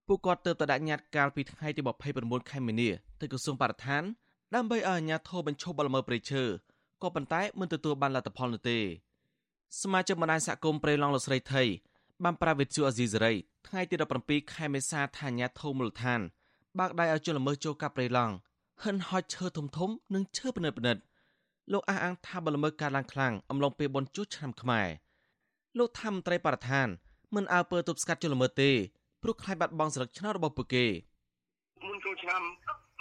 ពួកគាត់ទើបតែដាក់ញត្តិកាលពីថ្ងៃទី29ខែមីនាទៅក្រសួងបរិស្ថានដើម្បីឲ្យអាជ្ញាធរបញ្ឈប់បលល្មើសព្រៃឈើក៏ប៉ុន្តែមិនទទួលបានលទ្ធផលនោះទេសមាជិកបណ្ដាញសហគមន៍ព្រៃឡង់លោកស្រីថៃបានប្រាវិទ្យាអាស៊ីសេរីថ្ងៃទី17ខែមេសាថាអាជ្ញាធរមូលដ្ឋានបើកដៃឲ្យជនល្មើសចូលកាប់ព្រៃឡង់ ហិនហោចឈើធំធំនិងឈើពិនិត្យពិនិត្យលោកអះអាងថាបលល្មើសការឡើងខ្លាំងអំឡុងពេលបុណ្យជួសឆ្នាំខ្មែរលោកថាមន្ត្រីបរិស្ថានមិនអើពើទប់ស្កាត់ជនល្មើសទេព្រោះខ្លាចបាត់បង់ស្លឹកឆ្នោតរបស់ពួកគេមុនចូលឆ្នាំ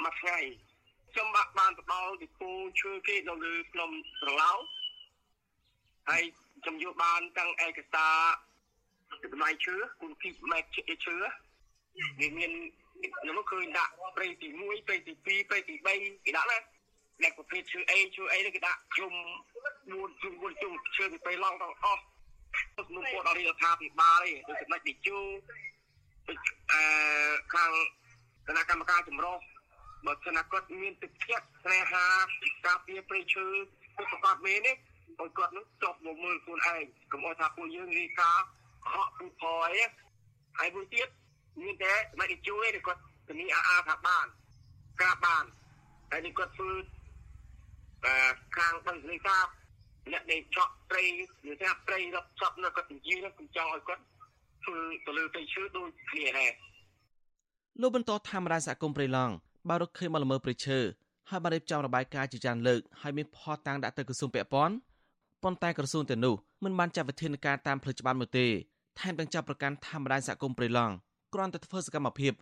មួយថ្ងៃខ្ញុំបាក់បានទៅដល់ទីពូឈើគេនៅលើភ្នំត្រឡោហើយខ្ញុំយកបានទាំងឯកសារតម្លៃឈើគុណភាពម៉ែត្រឈើវាមាន ខ្ញុំឃើញដាក់ព្រៃទី1ព្រៃទី2ព្រៃទី3គេដាក់ណាដែលប្រភេទឈើអីឈើអីគេដាក់ជុំ4ជុំ4ជុំឈើពីពេលឡងដល់អស់ទៅក្នុងពលដល់រដ្ឋាភិបាលឯងដូចចំណុចទីជូអឺខាងគណៈកម្មការចម្រុះបើសិនគាត់មានទឹកចិត្តស្នេហាការពារព្រៃឈើគឺប្រកបមែនទេឲ្យគាត់នឹងចប់មកមើលខ្លួនឯងកុំឲ្យថាពួកយើងរីកាហក់ពីផយហើយមួយទៀត មានតែមិនជួយទេគាត់ធានាអាអាថាបានការបានហើយនេះគាត់ធ្វើបាទខាងបឹងស្រីសាបអ្នកដែលចក់ត្រីឬថាត្រីរត់ចប់នៅគាត់និយាយខ្ញុំចង់ឲ្យគាត់ធ្វើទៅលើទៅឈើដូចគ្នាដែរលោកបន្តធម្មតាសហគមន៍ព្រៃឡង់បើរកឃើញមកល្មើព្រៃឈើហើយបានរៀបចំរបាយការណ៍ជាច្រើនលើកហើយមានផតតាំងដាក់ទៅក្រសួងពាក់ព័ន្ធប៉ុន្តែក្រសួងទាំងនោះមិនបានចាត់វិធានការតាមផ្លូវច្បាប់នោះទេថែមទាំងចាប់ប្រកាន់ធម្មតាសហគមន៍ព្រៃឡង់ គ្រាន់តែធ្វើសកម្មភាព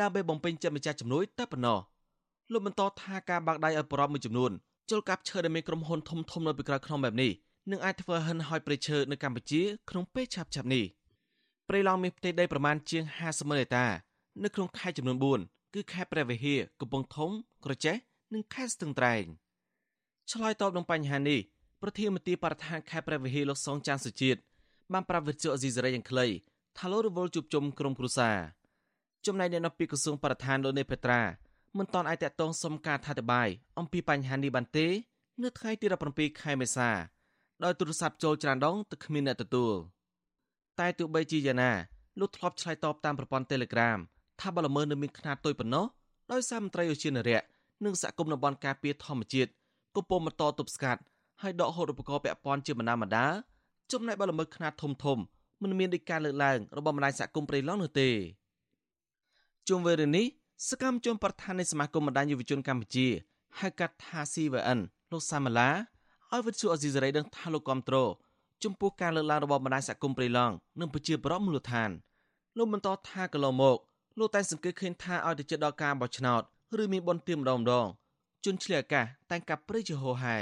ដើម្បីបំពេញចិត្តម្ចាស់ជំនួយតែប៉ុណ្ណោះលោកបន្តថាការបាក់ដៃឲ្យប្រពមួយចំនួនជលកាប់ឈើដែលមានក្រុមហ៊ុនធំធំនៅពីក្រៅក្នុងបែបនេះនឹងអាចធ្វើហិនហោចព្រៃឈើនៅកម្ពុជាក្នុងពេលឆាប់ៗនេះព្រៃឡង់មានផ្ទៃដីប្រមាណជាង50ម៉ឺនហិកតានៅក្នុងខេត្តចំនួន4គឺខេត្តព្រះវិហារកំពង់ធំ ក្រចេះនិងខេត្តស្ទឹងត្រែងឆ្លើយតបនឹងបញ្ហានេះប្រធានមន្ត្រីបរិស្ថានខេត្តព្រះវិហារលោកសងចាន់សុជាតិបានប្រាប់វិទ្យុអេស៊ីសេរីយ៉ាងខ្លី ថាលោករវល់ជួបជុំក្រុមគ្រួសារចំណែកអ្នកនៅពីក្រសួងបរិស្ថានលោកនេពេត្រាមិនតន់អាចតតងសុំការថាតបាយអំពីបញ្ហានេះបានទេ នៅថ្ងៃទី17ខែមេសាដោយទូរស័ព្ទចូលច្រានដងទឹកគ្មានអ្នកទទួលតែទោះបីជាយ៉ាងណាលោកធ្លាប់ឆ្លើយតបតាមប្រព័ន្ធ Telegram ថាបលល្មើសនៅមានខ្នាតតូចប៉ុណ្ណោះដោយសារមន្ត្រីឧទ្យានុរក្សនិងសហគមន៍តំបន់ការពារធម្មជាតិកំពុងបន្តទប់ស្កាត់ហើយដកហូតឧបករណ៍ពាក់ព័ន្ធជាបណ្ដាបណ្ដាចំណែកបលល្មើសខ្នាតធំធំ មិនមានដូចការលើកឡើងរបស់បណ្ដាញសហគមន៍ព្រៃឡង់នោះទេជុំវិញរឿងនេះសកម្មជនប្រធាននៃសមាគមបណ្ដាញយុវជនកម្ពុជាហៅកាត់ថា CVN លោកសាមាឡាឲ្យវិទ្យុអេស៊ីសរ៉ៃដឹងថាលោកគ្រប់គ្រងចំពោះការលើកឡើងរបស់បណ្ដាញសហគមន៍ព្រៃឡង់និងប្រជាប្រដ្ឋមូលដ្ឋានលោកបន្តថាកន្លងមកលោកតែសង្កេតឃើញថាឲ្យទៅចិត្តដល់ការបោះឆ្នោតឬមានបនទៀមម្ដងម្ដងជនឆ្លៀតអាកាសតែងកាប់ព្រៃជាហោហែ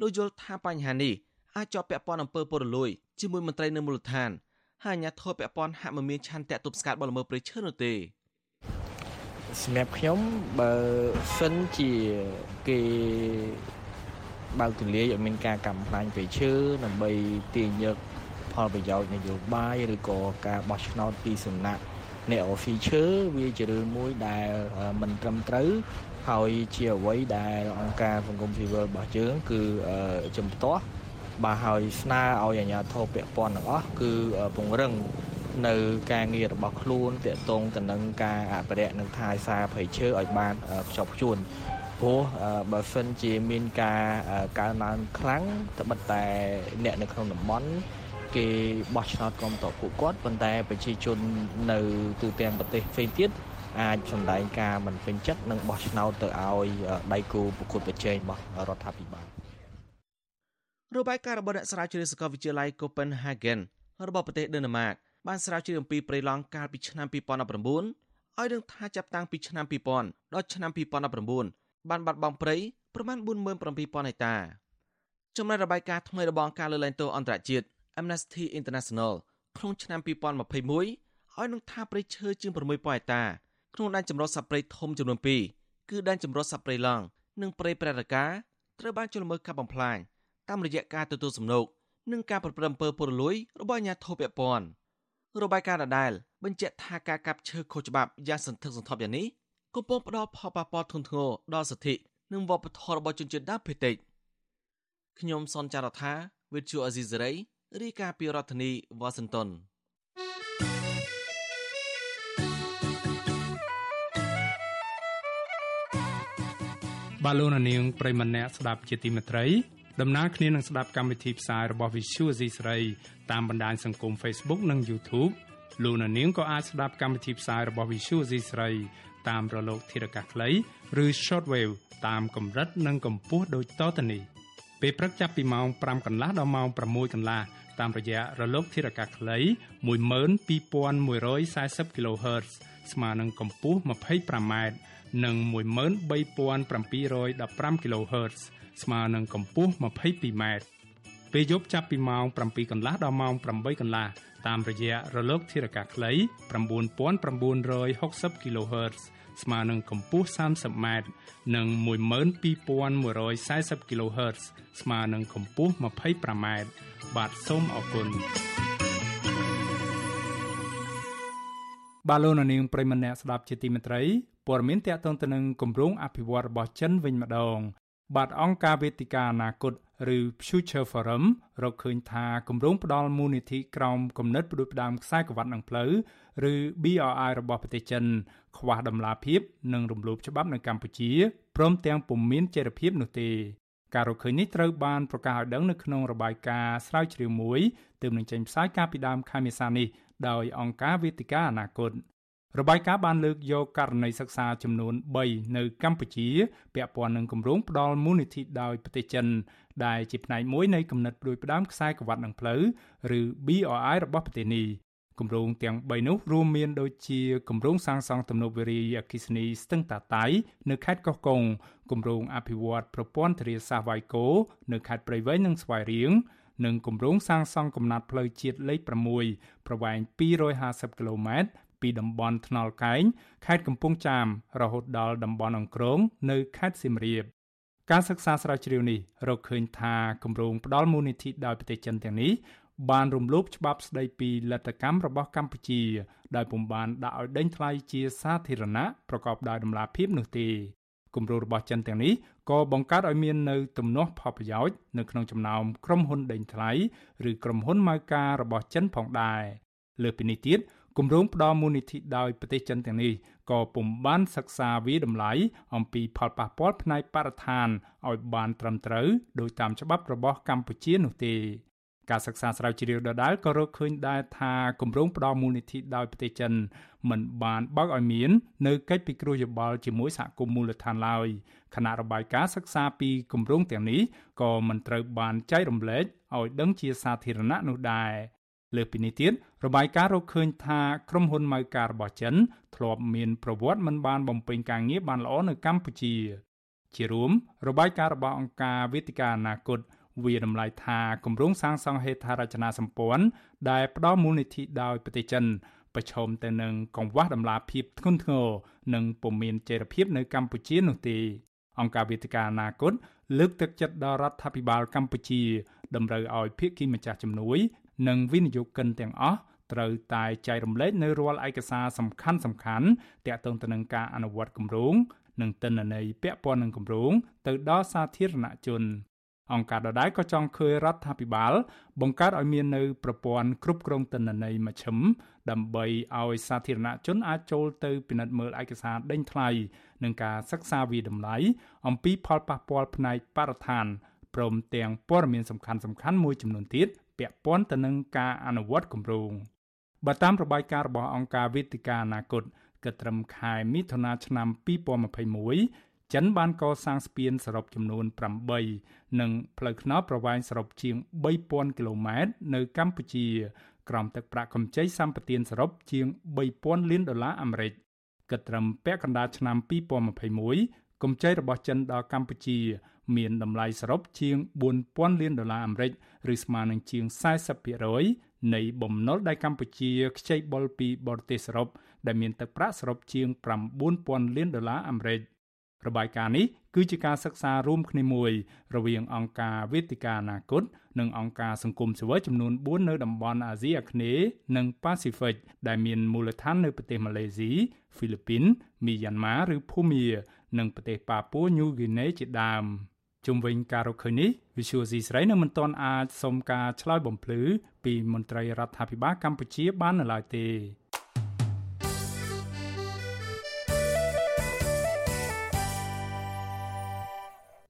លោកយល់ថាបញ្ហានេះអាចជាប់ពាក់ព័ន្ធអំពើពុករលួយ ជាមួយមន្ត្រីនៅមូលដ្ឋានហើយអាជ្ញាធរពាក់ព័ន្ធហាក់មិនមានឆន្ទៈទប់ស្កាត់បលល្មើសព្រៃឈើនោះទេសម្រាប់ខ្ញុំបើសិនជាគេបើកទលាយឲ្យមានការកំផ្លាញ់ព្រៃឈើដើម្បីទាញយកផលប្រយោជន៍នយោបាយឬក៏ការបោះឆ្នោតពីសំណាក់អ្នកអូហ្វីឈើវាជារឿងមួយដែលមិនត្រឹមត្រូវហើយជាអ្វីដែលអង្គការសង្គមស៊ីវិលរបស់យើងគឺជំទាស់ បាទហើយស្នើឲ្យអាជ្ញាធរពាក់ព័ន្ធទាំងអស់គឺពង្រឹងនៅការងាររបស់ខ្លួនតកតងទៅនឹងការអភិរក្សនិងថែរក្សាព្រៃឈើឲ្យបានខ្ជាប់ខ្ជួនព្រោះបើសិនជាមានការកើនឡើងខ្លាំងត្បិតតែអ្នកនៅក្នុងតំបន់គេបោះឆ្នោតគ្រប់តពួកគាត់ប៉ុន្តែប្រជាជននៅទូទាំងប្រទេសផ្សេងទៀតអាចសម្ដែងការមិនពេញចិត្តនិងបោះឆ្នោតទៅឲ្យដៃគូប្រកួតប្រជែងរបស់រដ្ឋាភិបាល របាយការណ៍របស់អ្នកស្រាវជ្រាវសាកលវិទ្យាល័យ Copenhagen របស់ប្រទេសដេណឺម៉ាកបានស្រាវជ្រាវអំពីព្រៃឡង់កាលពីឆ្នាំ2019ឲ្យដឹងថាចាប់តាំងពីឆ្នាំ2000ដល់ឆ្នាំ2019បានបាត់បង់ព្រៃប្រមាណ47000ហិកតាចំណែករបាយការណ៍ថ្មីរបស់អង្គការលើកលែងទោសអន្តរជាតិ Amnesty International ក្នុងឆ្នាំ2021ឲ្យនឹងថាព្រៃឈើជាង6000ហិកតាក្នុងដែនចម្រុះសត្វព្រៃធំចំនួន2គឺដែនចម្រុះសត្វព្រៃឡង់និងព្រៃប្រតិការត្រូវបានជលមើលកាប់បំផ្លាញ តាមរយៈការទទួលសំណូកនិងការប្រព្រឹត្តអំពើពុករលួយរបស់អាជ្ញាធរពាក់ព័ន្ធរបាយការណ៍ដដែលបញ្ជាក់ថាការកាប់ឈើខុសច្បាប់យ៉ាងសន្ធឹកសន្ធាប់យ៉ាងនេះកំពុងផ្ដល់ផលប៉ះពាល់ធ្ងន់ធ្ងរដល់សិទ្ធិនិងវប្បធម៌របស់ជនជាតិដើមភាគតិចខ្ញុំសនចាររថាវិទ្យុអេស៊ីសេរីរាយការណ៍ពីរដ្ឋធានីវ៉ាស៊ីនតោនបាឡូណានាងប្រិមម្នាក់ស្ដាប់ជាទីមេត្រី ដំណើរគ្នានឹងស្ដាប់កម្មវិធីផ្សាយរបស់ Visual C ស្រីតាមបណ្ដាញសង្គម Facebook និង YouTube លោកនាងក៏អាចស្ដាប់កម្មវិធីផ្សាយរបស់ Visual C ស្រីតាមរលកធារកាសខ្លីឬ Shortwave តាមកម្រិតនិងកម្ពស់ដូចតទៅនេះពេលព្រឹកចាប់ពីម៉ោង5កន្លះដល់ម៉ោង6កន្លះតាមរយៈរលកធារកាសខ្លី12140 kHz ស្មើនឹងកម្ពស់ 25m និង13715 kHz ស្មើនឹងកម្ពស់ 22m ពេលយប់ចាប់ពីម៉ោង7កន្លះដល់ម៉ោង8កន្លះតាមរយៈរលកធារកាខ្លី9960 kHz ស្មើនឹងកម្ពស់ 30m និង12140 kHz ស្មើនឹងកម្ពស់ 25m បាទសូមអរគុណបាឡូណានីងប្រិមម្នាក់ស្ដាប់ជាទីមេត្រីព័ត៌មានតកតងទៅនឹងគម្រោងអភិវឌ្ឍរបស់ចិនវិញម្ដង បាទអង្គការវេទិកាអនាគតឬ Future Forum រកឃើញថាគម្រោងផ្ដល់មូលនិធិក្រោមគំនិតផ្ដួចផ្ដើមខ្សែក្រវ៉ាត់នឹងផ្លូវឬ BRI របស់ប្រទេសចិន ខ្វះដំណាភាពនិងរំលោភច្បាប់នៅកម្ពុជាព្រមទាំងពុំមានចីរភាពនោះទេការរកឃើញនេះត្រូវបានប្រកាសឲ្យដឹងនៅក្នុងរបាយការណ៍ស្រាវជ្រាវមួយទើបនឹងចេញផ្សាយកាលពីដើមខែមេសានេះដោយអង្គការវេទិកាអនាគត របាយការណ៍បានលើកយកករណីសិក្សាចំនួន3នៅកម្ពុជាពាក់ព័ន្ធនឹងគម្រោងផ្ដល់មូលនិធិដោយប្រទេសចិនដែលជាផ្នែកមួយនៃគំនិតផ្ដួចផ្ដើមខ្សែក្រវ៉ាត់នឹងផ្លូវឬ BRI របស់ប្រទេសនេះគម្រោងទាំង3នោះរួមមានដូចជាគម្រោងសាងសង់ទំនប់វារីអគ្គិសនីស្ទឹងតាតៃនៅខេត្តកោះកុងគម្រោងអភិវឌ្ឍប្រព័ន្ធធារាសាស្ត្រវាយគោនៅខេត្តព្រៃវែងនិងស្វាយរៀងនិងគម្រោងសាងសង់កំណាត់ផ្លូវជាតិលេខ6ប្រវែង250គីឡូម៉ែត្រ ពីតំបន់ថ្នល់កែងខេត្តកំពង់ចាមរហូតដល់តំបន់អង្គរងនៅខេត្តសៀមរាបការសិក្សាស្រាវជ្រាវនេះរកឃើញថាគម្រោងផ្ដល់មូលនិធិដោយប្រទេសចិនទាំងនេះបានរំលោភច្បាប់ស្តីពីលទ្ធកម្មរបស់កម្ពុជាដោយពុំបានដាក់ឲ្យដេញថ្លៃជាសាធារណៈប្រកបដោយតម្លាភាពនោះទេគម្រោងរបស់ចិនទាំងនេះក៏បង្កើតឲ្យមាននៅទំនាស់ផលប្រយោជន៍នៅក្នុងចំណោមក្រុមហ៊ុនដេញថ្លៃឬក្រុមហ៊ុនម៉ៅការរបស់ចិនផងដែរលើពីនេះទៀត គម្រោងផ្ដល់មូលនិធិដោយប្រទេសចិនទាំងនេះក៏ពុំបានសិក្សាវិតម្លៃអំពីផលប៉ះពាល់ផ្នែកបរិស្ថានឲ្យបានត្រឹមត្រូវដោយតាមច្បាប់របស់កម្ពុជានោះទេការសិក្សាស្រាវជ្រាវដដែលក៏រកឃើញដែរថាគម្រោងផ្ដល់មូលនិធិដោយប្រទេសចិនមិនបានបើកឲ្យមាននៅកិច្ចពិគ្រោះយោបល់ជាមួយសហគមន៍មូលដ្ឋានឡើយគណៈរបាយការណ៍សិក្សាពីគម្រោងទាំងនេះក៏មិនត្រូវបានចែករំលែកឲ្យដឹងជាសាធារណៈនោះដែរ លើពីនេះទៀតរបាយការណ៍រកឃើញថាក្រុមហ៊ុនម៉ៅការរបស់ចិនធ្លាប់មានប្រវត្តិមិនបានបំពេញការងារបានល្អនៅកម្ពុជា ជារួមរបាយការណ៍របស់អង្គការវេទិកាអនាគតវាតម្លៃថាគម្រោងសាងសង់ហេដ្ឋារចនាសម្ព័ន្ធដែលផ្ដល់មូលនិធិដោយប្រទេសចិនប្រឈមទៅនឹងកង្វះដំណាភាពធ្ងន់ធ្ងរនិងពុំមានចីរភាពនៅកម្ពុជានោះទេអង្គការវេទិកាអនាគតលើកទឹកចិត្តដល់រដ្ឋាភិបាលកម្ពុជាតម្រូវឲ្យភាគីម្ចាស់ជំនួយ និងវិនិយោគិនទាំងអស់ត្រូវតែចែករំលែកនៅរាល់ឯកសារសំខាន់សំខាន់ទាក់ទងទៅនឹងការអនុវត្តគម្រោងនិងទិន្នន័យពាក់ព័ន្ធនឹងគម្រោងទៅដល់សាធារណជនអង្គការដដែលក៏ចង់ឃើញរដ្ឋាភិបាល បង្កើតឲ្យមាននៅប្រព័ន្ធគ្រប់គ្រងទិន្នន័យមជ្ឈិមដើម្បីឲ្យសាធារណជនអាចចូលទៅពិនិត្យមើលឯកសារដេញថ្លៃនិងការសិក្សាវិតម្លៃអំពីផលប៉ះពាល់ផ្នែកបរិស្ថានព្រមទាំងព័ត៌មានសំខាន់ៗមួយចំនួនទៀត ពាក់ព័ន្ធទៅនឹងការអនុវត្តគម្រោងបើតាមរបាយការណ៍របស់អង្គការវេទិកាអនាគតគិតត្រឹមខែមិថុនាឆ្នាំ2021ចិនបានកសាងស្ពានសរុបចំនួន8និងផ្លូវថ្នល់ប្រវែងសរុបជាង3000គីឡូម៉ែត្រនៅកម្ពុជាក្រោមទឹកប្រាក់កម្ចីសម្បទានសរុបជាង3000លានដុល្លារអាមេរិកគិតត្រឹមពាក់កណ្ដាលឆ្នាំ2021កម្ចីរបស់ចិនដល់កម្ពុជា មានតម្លៃសរុបជាង4000លានដុល្លារអាមេរិកឬស្មើនឹងជាង40%នៃបំណុលដែលកម្ពុជាខ្ចីបុលពីបរទេសសរុបដែលមានទឹកប្រាក់សរុបជាង9000លានដុល្លារអាមេរិករបាយការណ៍នេះគឺជាការសិក្សារួមគ្នាមួយរវាងអង្គការវេទិកាអនាគតនិងអង្គការសង្គមស៊ីវិលចំនួន4នៅតំបន់អាស៊ីអាគ្នេយ៍និងប៉ាស៊ីហ្វិកដែលមានមូលដ្ឋាននៅប្រទេសម៉ាឡេស៊ីហ្វីលីពីនមីយ៉ាន់ម៉ាឬភូមា និងប្រទេសប៉ាពួរញូហ្គីណេជាដើម។ ជុំវិញការរកឃើញនេះ Visual C ស្រីនៅមិនទាន់អាចសុំការឆ្លើយបំភ្លឺពីមន្ត្រីរដ្ឋាភិបាលកម្ពុជាបាននៅឡើយទេ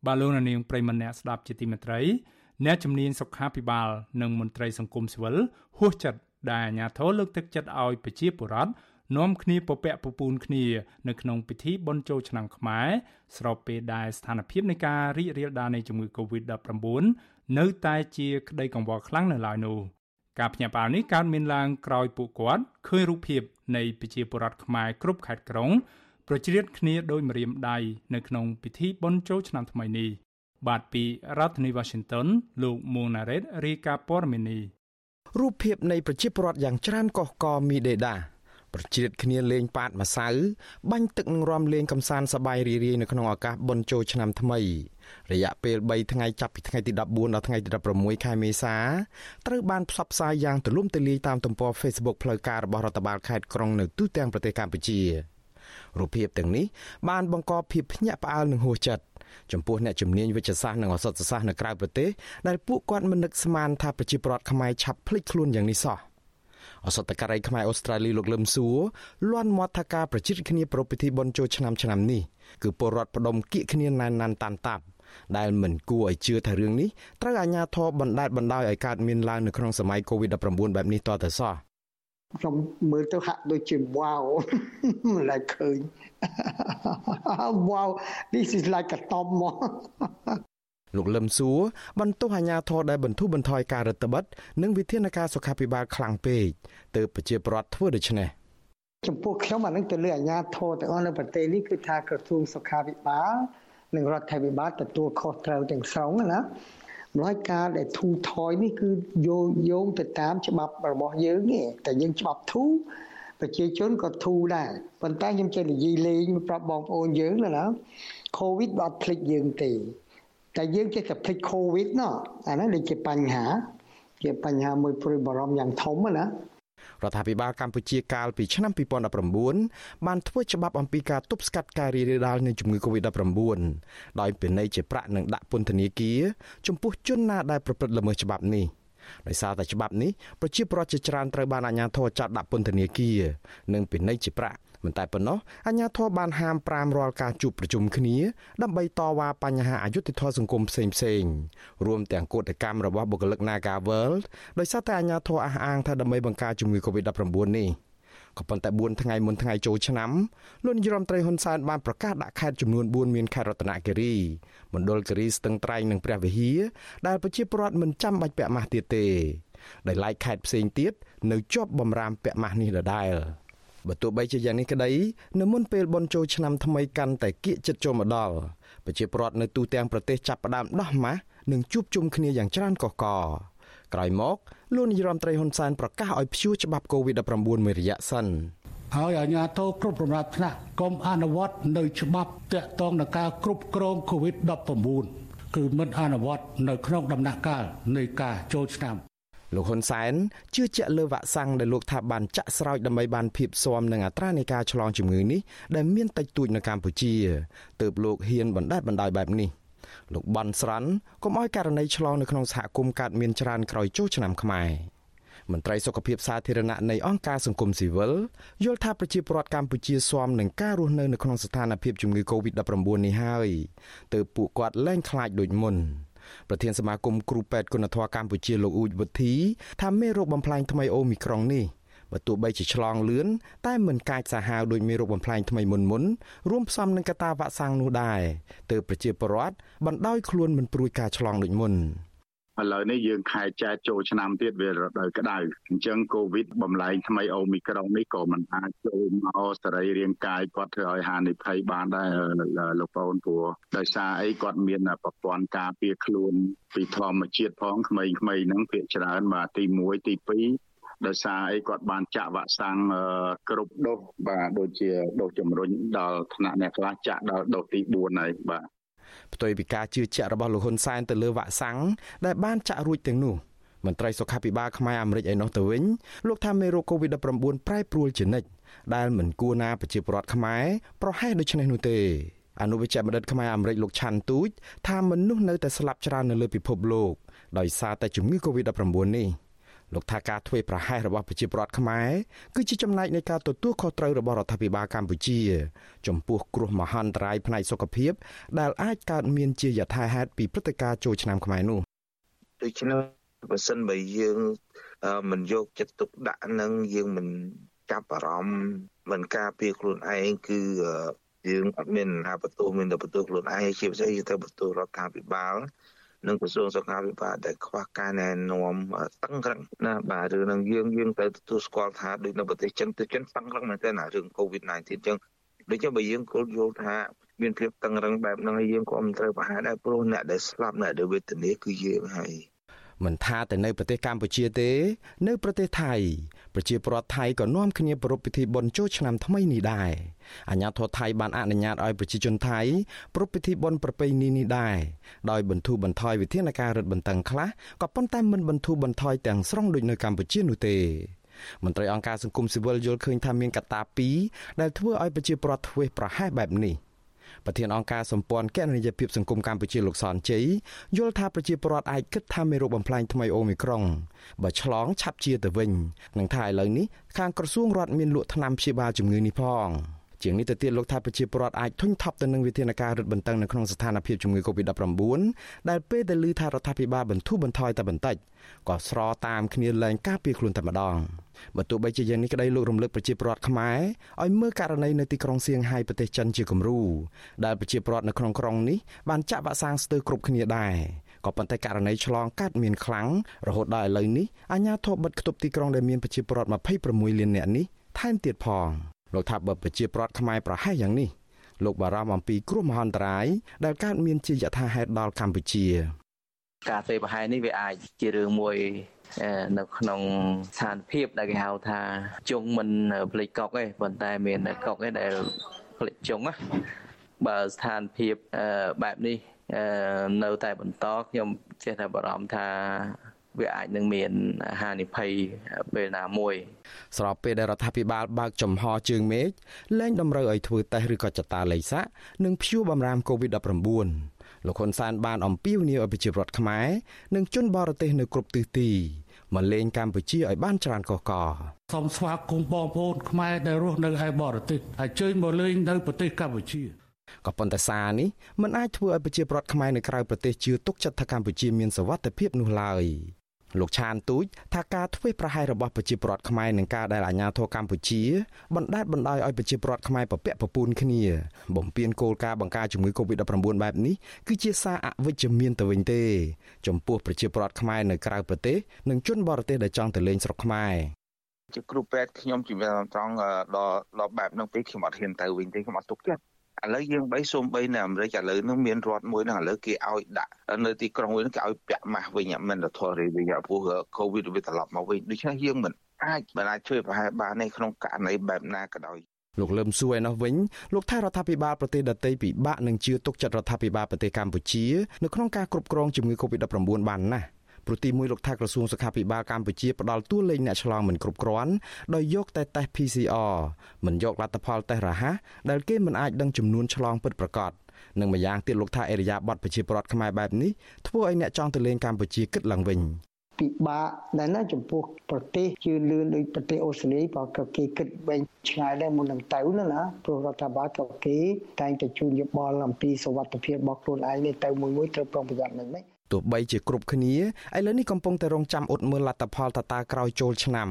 បាទលោកនាងប្រិមម្នាក់ស្ដាប់ជាទីមេត្រីអ្នកជំនាញសុខាភិបាលនិងមន្ត្រីសង្គមស៊ីវិលហួសចិត្តដែលអាជ្ញាធរលើកទឹកចិត្តឲ្យប្រជាពលរដ្ឋ នាំគ្នាពពាក់ពពូនគ្នានៅក្នុងពិធីបុណ្យចូលឆ្នាំខ្មែរស្របពេលដែលស្ថានភាពនៃការរីករាលដាលនៃជំងឺ Covid-19 នៅតែជាក្តីកង្វល់ខ្លាំងនៅឡើយនោះការភ្ញាក់ផ្អើលនេះកើតមានឡើងក្រោយពួកគាត់ឃើញរូបភាពនៃប្រជាពលរដ្ឋខ្មែរគ្រប់ខេត្តក្រុងប្រជ្រៀតគ្នាដោយម្រាមដៃនៅក្នុងពិធីបុណ្យចូលឆ្នាំថ្មីនេះបាទពីរដ្ឋធានី Washington លោក Monaret រាយការណ៍ព័ត៌មាននេះរូបភាពនៃប្រជាពលរដ្ឋយ៉ាងច្រើនកុះកមីដេដា ប្រជ្រៀតគ្នាលេងប៉ាតម្សៅបាញ់ទឹកនឹងរំលេងកំសាន្តសប្បាយរីករាយនៅក្នុងឱកាសបុណ្យចូលឆ្នាំថ្មីរយៈពេល3ថ្ងៃចាប់ពីថ្ងៃទី14ដល់ថ្ងៃទី16ខែមេសាត្រូវបានផ្សព្វផ្សាយយ៉ាងទូលំទូលាយតាមទំព័រ Facebook ផ្លូវការរបស់រដ្ឋបាលខេត្តក្រុងនៅទូទាំងប្រទេសកម្ពុជារូបភាពទាំងនេះបានបង្កភាពភ្ញាក់ផ្អើលនិងហួសចិត្តចំពោះអ្នកជំនាញវិទ្យាសាស្ត្រនិងឱសថសាស្ត្រនៅក្រៅប្រទេសដែលពួកគាត់មិននឹកស្មានថាប្រជាពលរដ្ឋខ្មែរឆាប់ភ្លេចខ្លួនយ៉ាងនេះសោះ អសតការីខ្មែរអូស្ត្រាលីលោកលឹមសួរលន់មាត់ថាការប្រជិតគ្នាប្រពៃពិធីបុណ្យចូលឆ្នាំឆ្នាំនេះគឺពលរដ្ឋផ្ដុំគៀកគ្នាណែនណាន់តាន់តាប់ដែលមិនគួរឲ្យជឿថារឿងនេះត្រូវអាជ្ញាធរបណ្ដេតបណ្ដោយឲ្យកើតមានឡើងនៅក្នុងសម័យ COVID-19 បែបនេះតទៅសោះខ្ញុំមើលទៅហាក់ដូចជា wow មិនឡែកឃើញ wow this is like a top មក លោកលឹមសួរបន្ទោសអាញាធរដែលបន្ធូរបន្ថយការរដ្ឋបិទនិងវិធានការសុខាភិបាលខ្លាំងពេកទើបប្រជាពលរដ្ឋធ្វើដូច្នេះចំពោះខ្ញុំអានឹងទៅលើអាញាធរទាំងអស់នៅប្រទេសនេះគឺថាក្រសួងសុខាភិបាលនិងរដ្ឋាភិបាលទទួលខុសត្រូវទាំងស្រុងណាម្ល៉េះការដែលធូថយនេះគឺយោយោងទៅតាមច្បាប់របស់យើងទេតែយើងច្បាប់ធូប្រជាជនក៏ធូដែរប៉ុន្តែខ្ញុំចេះនិយាយលេងប្រាប់បងប្អូនយើងណាកូវីដអត់ភ្លេចយើងទេ តែយើងចេះតែភ្លេចកូវីដណោះអាហ្នឹងដូចជាបញ្ហា ជាបញ្ហាមួយព្រួយបារម្ភយ៉ាងធំណារដ្ឋាភិបាលកម្ពុជាកាលពីឆ្នាំ2019បានធ្វើច្បាប់អំពីការទប់ស្កាត់ការរីករាលដាលនៃជំងឺ Covid-19 ដោយពិន័យជាប្រាក់និងដាក់ពន្ធនាគារចំពោះជនណាដែលប្រព្រឹត្តល្មើសច្បាប់នេះដោយសារតែច្បាប់នេះប្រជាពលរដ្ឋជាច្រើនត្រូវបានអាជ្ញាធរចាប់ដាក់ពន្ធនាគារនិងពិន័យជាប្រាក់ មិនតែប៉ុណ្ណោះអាជ្ញាធរបានហាម5រាល់ការជួបប្រជុំគ្នា ដើម្បីតវ៉ាបញ្ហាអយុត្តិធម៌សង្គមផ្សេងផ្សេងរួមទាំងកោតកម្មរបស់បុគ្គលិក Naga World ដោយសារតែអាជ្ញាធរអះអាងថាដើម្បីបង្ការជំងឺ Covid-19 នេះក៏ប៉ុន្តែ4ថ្ងៃមុនថ្ងៃចូលឆ្នាំលោកនាយរដ្ឋមន្ត្រីហ៊ុនសែនបានប្រកាសដាក់ខេត្តចំនួន4មានខេត្តរតនគិរីមណ្ឌលគិរីស្ទឹងត្រែងនិងព្រះវិហារដែលប្រជាពលរដ្ឋមិនចាំបាច់ពាក់ម៉ាស់ទៀតទេ ដែលឡែកខេត្តផ្សេងទៀតនៅជាប់បំរាមពាក់ម៉ាស់នេះដដែល។ បើទោះបីជាយ៉ាងនេះក្តីនៅមុនពេលបន់ចូលឆ្នាំថ្មីកាន់តែគៀកចិត្តចូលមកដល់ប្រជាពលរដ្ឋនៅទូទាំងប្រទេសចាប់ផ្ដើមដោះម៉ាស់និងជួបជុំគ្នាយ៉ាងច្រើនកកកក្រោយមកលោកនាយរដ្ឋមន្ត្រីហ៊ុនសែនប្រកាសឲ្យព្យួរច្បាប់ COVID-19 មួយរយៈសិនហើយអាជ្ញាធរគ្រប់ប្រមាត់ថ្នាក់កុំអនុវត្តនៅច្បាប់តាក់ទងនឹងការគ្រប់គ្រង COVID-19 គឺមិនអនុវត្តនៅក្នុងដំណាក់កាលនៃការចូលឆ្នាំ លោកហ៊ុនសែនជឿជាក់លើវ៉ាក់សាំងដែលលោកថាបានចាក់ស្រោចដើម្បីបានភាពស៊ាំនឹងអត្រានៃការឆ្លងជំងឺនេះដែលមានតិចតួចនៅកម្ពុជាទើបលោកហ៊ានបណ្ដេតបណ្ដោយបែបនេះលោកបនស្រាន់កុំឲ្យករណីឆ្លងនៅក្នុងសហគមន៍កើតមានច្រើនក្រោយចូលឆ្នាំខ្មែរមន្ត្រីសុខភាពសាធារណៈនៃអង្គការសង្គមស៊ីវិលយល់ថាប្រជាពលរដ្ឋកម្ពុជាស៊ាំនឹងការរស់នៅនៅក្នុងស្ថានភាពជំងឺ Covid-19 នេះហើយទើបពួកគាត់លែងខ្លាចដូចមុន។ ប្រធានសមាគមគ្រូពេទ្យគុណធម៌កម្ពុជាលោកអ៊ូចវុធីថាមេរោគបំផ្លាញថ្មីអូមីក្រុងនេះបើទោះបីជាឆ្លងលឿនតែមិនកាចសាហាវដោយមេរោគបំផ្លាញថ្មីមុនមុនរួមផ្សំនឹងកត្តាវ៉ាក់សាំងនោះដែរទើបប្រជាពលរដ្ឋបណ្ដោយខ្លួនមិនព្រួយការឆ្លងដូចមុន ឥឡូវនេះយើងខែចែកចូលឆ្នាំទៀតវារដូវក្តៅអញ្ចឹងកូវីដបំលែងថ្មីអូមីក្រុងនេះក៏មិនអាចចូលមកសរីរាង្គកាយគាត់ធ្វើឲ្យហានិភ័យបានដែរលោកប្អូនព្រោះដោយសារអីគាត់មានប្រព័ន្ធការពារខ្លួនពីធម្មជាតិផងក្មេងៗហ្នឹងភាគច្រើនបាទទី1ទី2ដោយសារអីគាត់បានចាក់វ៉ាក់សាំងគ្រប់ដូសបាទដូចជាដូសជំរុញដល់ថ្នាក់អ្នកខ្លះចាក់ដល់ដូសទី4ហើយបាទ ផ្ទុយពីការជឿជាក់របស់លោកហ៊ុនសែនទៅលើវ៉ាក់សាំងដែលបានចាក់រួចទាំងនោះមន្ត្រីសុខាភិបាលខ្មែរអាមេរិកឯណោះទៅវិញលោកថាមេរោគ COVID-19 ប្រែប្រួលជានិច្ចដែលមិនគួរណាប្រជាពលរដ្ឋខ្មែរប្រហែលដូច្នេះនោះទេអនុវិជ្ជបណ្ឌិតខ្មែរអាមេរិកលោកឆាន់ទូចថាមនុស្សនៅតែស្លាប់ច្រើននៅលើពិភពលោកដោយសារតែជំងឺ Covid-19 នេះ។ លោកថាការធ្វើប្រហែសរបស់ប្រជាពលរដ្ឋខ្មែរគឺជាចំណែកនៃការទទួលខុសត្រូវរបស់រដ្ឋាភិបាលកម្ពុជា ចំពោះគ្រោះមហន្តរាយផ្នែកសុខភាព ដែលអាចកើតមានជាយថាហេតុពីព្រឹត្តិការណ៍ចូលឆ្នាំខ្មែរនោះដូច្នេះបើសិនបើយើងមិនយកចិត្តទុកដាក់នឹងយើងមិនចាប់អារម្មណ៍មិនការពារខ្លួនឯងគឺយើងអត់មានណាបន្ទោសមានតែបន្ទោសខ្លួនឯងជាពិសេសទៅបន្ទោសរដ្ឋាភិបាល និងក្រសួងសុខាភិបាលដែលខ្វះការណែនាំតឹងរឹងណាបាទរឿងនឹងយើងយើងត្រូវទទួលស្គាល់ថាដូចនៅប្រទេសចិនទៅចិនតឹងរឹងមែនទែនរឿង COVID-19 អញ្ចឹងដូចជាបើយើងគោលយល់ថាមានភាពតឹងរឹងបែបហ្នឹងហើយយើងក៏មិនត្រូវប្រហែលដែរព្រោះអ្នកដែលស្លាប់អ្នកដែលវេទនាគឺយើងហើយ មិនថាតែនៅប្រទេសកម្ពុជាទេ នៅប្រទេសថៃប្រជាពលរដ្ឋថៃក៏នាំគ្នាប្រារព្ធពិធីបុណ្យចូលឆ្នាំថ្មីនេះដែរអាញាធរថៃបានអនុញ្ញាតឲ្យប្រជាជនថៃប្រារព្ធពិធីបុណ្យប្រពៃណីនេះដែរដោយបន្ធូរបន្ថយវិធានការរឹតបន្តឹងខ្លះក៏ប៉ុន្តែមិនបន្ធូរបន្ថយទាំងស្រុងដូចនៅកម្ពុជានោះទេមន្ត្រីអង្គការសង្គមស៊ីវិលយល់ឃើញថាមានកត្តាពីរដែលធ្វើឲ្យប្រជាពលរដ្ឋធ្វេសប្រហែសបែបនេះ ប្រធានអង្គការសម្ព័ន្ធគណនេយ្យភាពសង្គមកម្ពុជាលោកសនជ័យយល់ថាប្រជាពលរដ្ឋអាចគិតថាមេរោគបំផ្លាញថ្មីអូមីក្រុងបើឆ្លងឆាប់ជាទៅវិញនឹងថាឥឡូវនេះខាងក្រសួងរដ្ឋមានលក់ថ្នាំព្យាបាលជំងឺនេះផង ជាងនេះទៅទៀតលោកថាប្រជាពលរដ្ឋអាចធុញថប់ទៅនឹងវិធានការរឹតបន្តឹងនៅក្នុងស្ថានភាពជំងឺ Covid-19 ដែលពេលដែលឮថារដ្ឋាភិបាលបន្ធូរបន្ថយតែបន្តិចក៏ស្របតាមគ្នាលែងការពារខ្លួនតែម្ដងបើទោះបីជាយ៉ាងនេះក្តីលោករំលឹកប្រជាពលរដ្ឋខ្មែរឲ្យមើលករណីនៅទីក្រុងសៀងហៃប្រទេសចិនជាគំរូដែលប្រជាពលរដ្ឋនៅក្នុងក្រុងនេះបានចាក់វ៉ាក់សាំងស្ទើរគ្រប់គ្នាដែរក៏ប៉ុន្តែករណីឆ្លងកាត់មានខ្លាំងរហូតដល់ឥឡូវនេះអាជ្ញាធរបិទគប់ទីក្រុងដែលមានប្រជាពលរដ្ឋ26លាននាក់នេះថែមទៀតផង លោកថាបើប្រជាពលរដ្ឋខ្មែរប្រហែលយ៉ាងនេះលោកបារម្ភអំពីគ្រោះមហន្តរាយដែលកើតមានជាយថាហេតុដល់កម្ពុជា ការទេប្រហែលនេះវាអាចជារឿងមួយនៅក្នុងស្ថានភាពដែលគេហៅថាជុងមិនផ្លេចកុកទេប៉ុន្តែមានកុកទេដែលផ្លេចជុងណាបើស្ថានភាពបែបនេះនៅតែបន្តខ្ញុំចេះតែបារម្ភថា វាអាចនឹងមានហានិភ័យពេលណាមួយ ស្របពេលដែលរដ្ឋាភិបាលបើកចំហជើងមេឃលែងតម្រូវឲ្យធ្វើតេស្តឬក៏ចតាឡៃសានិងព្យាបំរាម COVID-19 លោកហ៊ុនសែនបានអំពាវនាវឲ្យប្រជាពលរដ្ឋខ្មែរនិងជនបរទេសនៅគ្រប់ទិសទីមកលេងកម្ពុជាឲ្យបានច្រើនកកកសូមស្វាគមន៍បងប្អូនខ្មែរដែលរស់នៅឯបរទេសហើយជួយមកលេងនៅប្រទេសកម្ពុជាក៏ប៉ុន្តែសារនេះមិនអាចធ្វើឲ្យប្រជាពលរដ្ឋខ្មែរនៅក្រៅប្រទេសជឿទុកចិត្តថាកម្ពុជាមានសវត្ថិភាពនោះឡើយ លោកឆានទូចថាការធ្វេសប្រហែសរបស់ប្រជាពលរដ្ឋខ្មែរនឹងការដែលអាជ្ញាធរកម្ពុជាបណ្ដេតបណ្ដោយឲ្យប្រជាពលរដ្ឋខ្មែរពពាក់ពពូនគ្នា បំពេញគោលការណ៍បង្ការជំងឺ Covid-19 បែបនេះគឺជាសារអវិជ្ជមានទៅវិញទេ ចំពោះប្រជាពលរដ្ឋខ្មែរនៅក្រៅប្រទេសនិងជនបរទេសដែលចង់ទៅលេងស្រុកខ្មែរជាគ្រូពេទ្យខ្ញុំជំរាបត្រង់ដល់ដល់បែបហ្នឹងពេកខ្ញុំអត់ហ៊ានទៅវិញទេខ្ញុំអត់ទុកចិត្ត ឥឡូវយើងបីសូមបីនៅអាមេរិកឥឡូវនឹងមានរដ្ឋមួយហ្នឹងឥឡូវគេឲ្យដាក់នៅទីក្រុងវិញគេឲ្យពាក់ម៉ាស់វិញមិនទៅធរវិញព្រោះកូវីដវាត្រឡប់មកវិញដូច្នេះយើងមិនអាចមិនអាចជួយប្រហែលបានទេក្នុងករណីបែបណាក៏ដោយលោកលឹមសួរឯនោះវិញលោកថារដ្ឋាភិបាលប្រទេសដទៃពិបាកនឹងជឿទុកចិត្តរដ្ឋាភិបាលប្រទេសកម្ពុជានៅក្នុងការគ្រប់គ្រងជំងឺ Covid-19 បានណាស់ ព្រោះទីមួយលោកថាក្រសួងសុខាភិបាលកម្ពុជាផ្ដល់តួលេខអ្នកឆ្លងមិនគ្រប់គ្រាន់ដោយយកតែតេស្ត PCR មិនយកលទ្ធផលតេស្តរហ័សដែលគេមិនអាចដឹងចំនួនឆ្លងពិតប្រាកដនិងម្យ៉ាងទៀតលោកថាអេរយាប័តប្រជាពលរដ្ឋខ្មែរបែបនេះធ្វើឲ្យអ្នកចង់ទៅលេងកម្ពុជាគិតឡើងវិញពិបាកដែរណាចំពោះប្រទេសជឿនលឿនដូចប្រទេសអូស្ត្រាលីបើក៏គេគិតវែងឆ្ងាយដែរមុននឹងទៅណាណាព្រោះរដ្ឋាភិបាលក៏គេតែងតែជួយយោបល់អំពីសុវត្ថិភាពរបស់ខ្លួនឯងនេះទៅមួយមួយត្រូវប្រុងប្រយ័ត្នមិនម៉េច ទោះបីជាគ្រប់គ្នាឥឡូវនេះកំពុងតែរងចាំអ៊ុតមើលលទ្ធផលតតាក្រោយចូលឆ្នាំ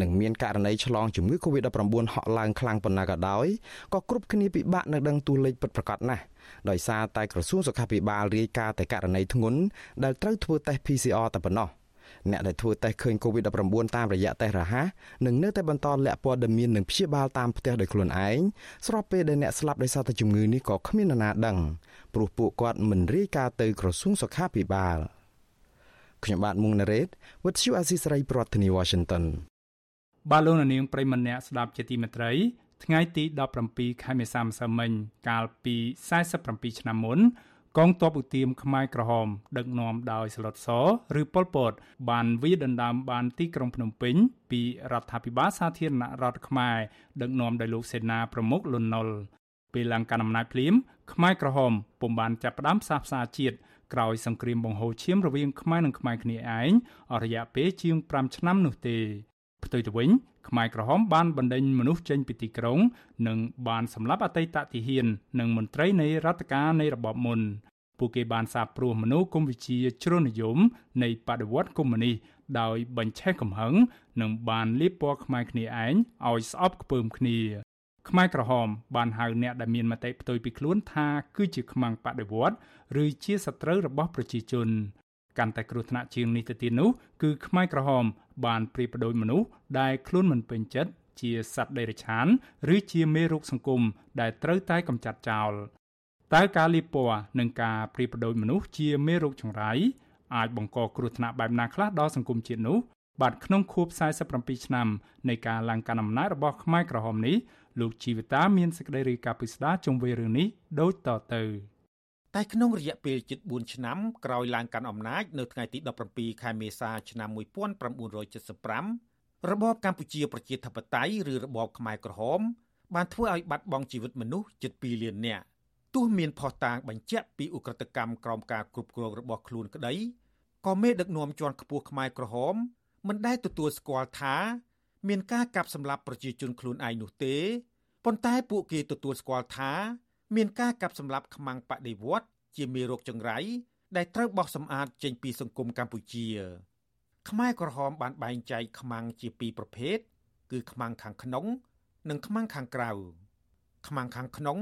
និងមានករណីឆ្លងជំងឺ Covid-19 ហក់ឡើងខ្លាំងប៉ុណ្ណាក៏ដោយក៏គ្រប់គ្នាពិបាកនឹងដឹងតួលេខពិតប្រាកដណាស់ដោយសារតែក្រសួងសុខាភិបាលរាយការណ៍តែករណីធ្ងន់ដែលត្រូវធ្វើតេស្ត PCR តែប៉ុណ្ណោះ។ អ្នកដែលធ្វើតេស្តឃើញ COVID-19 តាមរយៈតេស្តរហ័សនឹងនៅតែបន្តលាក់ព័ត៌មាននិងព្យាបាលតាមផ្ទះដោយខ្លួនឯងស្របពេលដែលអ្នកស្លាប់ដោយសារតែជំងឺនេះក៏គ្មាននរណាដឹងព្រោះពួកគាត់មិនរាយការណ៍ទៅក្រសួងសុខាភិបាលខ្ញុំបាទមុងណារ៉េត With you Azizi ប្រធានាទី Washington បាទលោកនាងប្រិមម្នាក់ស្ដាប់ជាទីមេត្រីថ្ងៃទី17ខែមេសាម្សិលមិញកាលពី47ឆ្នាំមុន កងទ័ពឧទាមខ្មែរក្រហម ដឹកនាំដោយសឡុតសឬប៉ុលពត បានវាយដណ្ដើមបានទីក្រុងភ្នំពេញ ពីរដ្ឋាភិបាលសាធារណរដ្ឋខ្មែរដឹកនាំដោយលោកសេនាប្រមុខលន់ណុលពេលឡើងកាន់អំណាចភ្លាមខ្មែរក្រហមពុំបានចាប់ផ្ដើមផ្សះផ្សាជាតិក្រោយសង្គ្រាមបង្ហូរឈាមរវាងខ្មែរនិងខ្មែរគ្នាឯងអស់រយៈពេលជាង5ឆ្នាំនោះទេ ផ្ទុយទៅវិញខ្មែរក្រហមបានបណ្ដេញមនុស្សចេញពីទីក្រុង និងបានសម្លាប់អតីតទាហាន និងមន្ត្រីនៃរដ្ឋការនៃរបបមុនពួកគេបានសាបព្រោះមនោគមវិជ្ជាជ្រុលនិយម នៃបដិវត្តកុម្មុយនីសដោយបញ្ឆេះកំហឹងនិងបានលាបពណ៌ខ្មែរគ្នាឯងឲ្យស្អប់ខ្ពើមគ្នាខ្មែរក្រហមបានហៅអ្នកដែលមានមតិផ្ទុយពីខ្លួនថាគឺជាខ្មាំងបដិវត្តឬជាសត្រូវរបស់ប្រជាជន កាន់តែគ្រោះថ្នាក់ជាងនេះទៅទៀតនោះគឺខ្មែរក្រហម បានព្រៀបបដូចមនុស្សដែលខ្លួនមិនពេញចិត្តជាសត្វដេរឆានឬជាមេរោគសង្គមដែលត្រូវតែកម្ចាត់ចោលតើការលាបពណ៌និងការព្រីបដូរមនុស្សជាមេរោគចង្រៃអាចបង្កគ្រោះថ្នាក់បែបណាខ្លះដល់សង្គមជាតិនោះបាទក្នុងខួប47ឆ្នាំនៃការឡើងកាន់អំណាចរបស់ខ្មែរក្រហមនេះលោកជីវិតាមានសេចក្តីរាយការណ៍ពិស្ដារជុំវិញរឿងនេះដូចតទៅ តែក្នុងរយៈពេលជិត4ឆ្នាំក្រោយឡើងកាន់អំណាចនៅថ្ងៃទី17ខែមេសាឆ្នាំ1975របបកម្ពុជាប្រជាធិបតេយ្យឬរបបខ្មែរក្រហម បានធ្វើឲ្យបាត់បង់ជីវិតមនុស្សជិត2លាននាក់ទោះមានផុសតាងបញ្ជាក់ពីឧក្រិដ្ឋកម្មក្រោមការគ្រប់គ្រងរបស់ខ្លួនក្តីក៏មេដឹកនាំជាន់ខ្ពស់ខ្មែរក្រហមមិនដែលទទួលស្គាល់ថា មានការកាប់សម្លាប់ប្រជាជនខ្លួនឯងនោះទេប៉ុន្តែពួកគេទទួលស្គាល់ថា មានការកាប់សម្លាប់ខ្មាំងបដិវត្តជាមេរោគចង្រៃដែលត្រូវបោះសម្អាតចេញពីសង្គមកម្ពុជា ខ្មែរក្រហមបានបែងចែកខ្មាំងជាពីរប្រភេទគឺខ្មាំងខាងក្នុង និងខ្មាំងខាងក្រៅខ្មាំងខាងក្នុង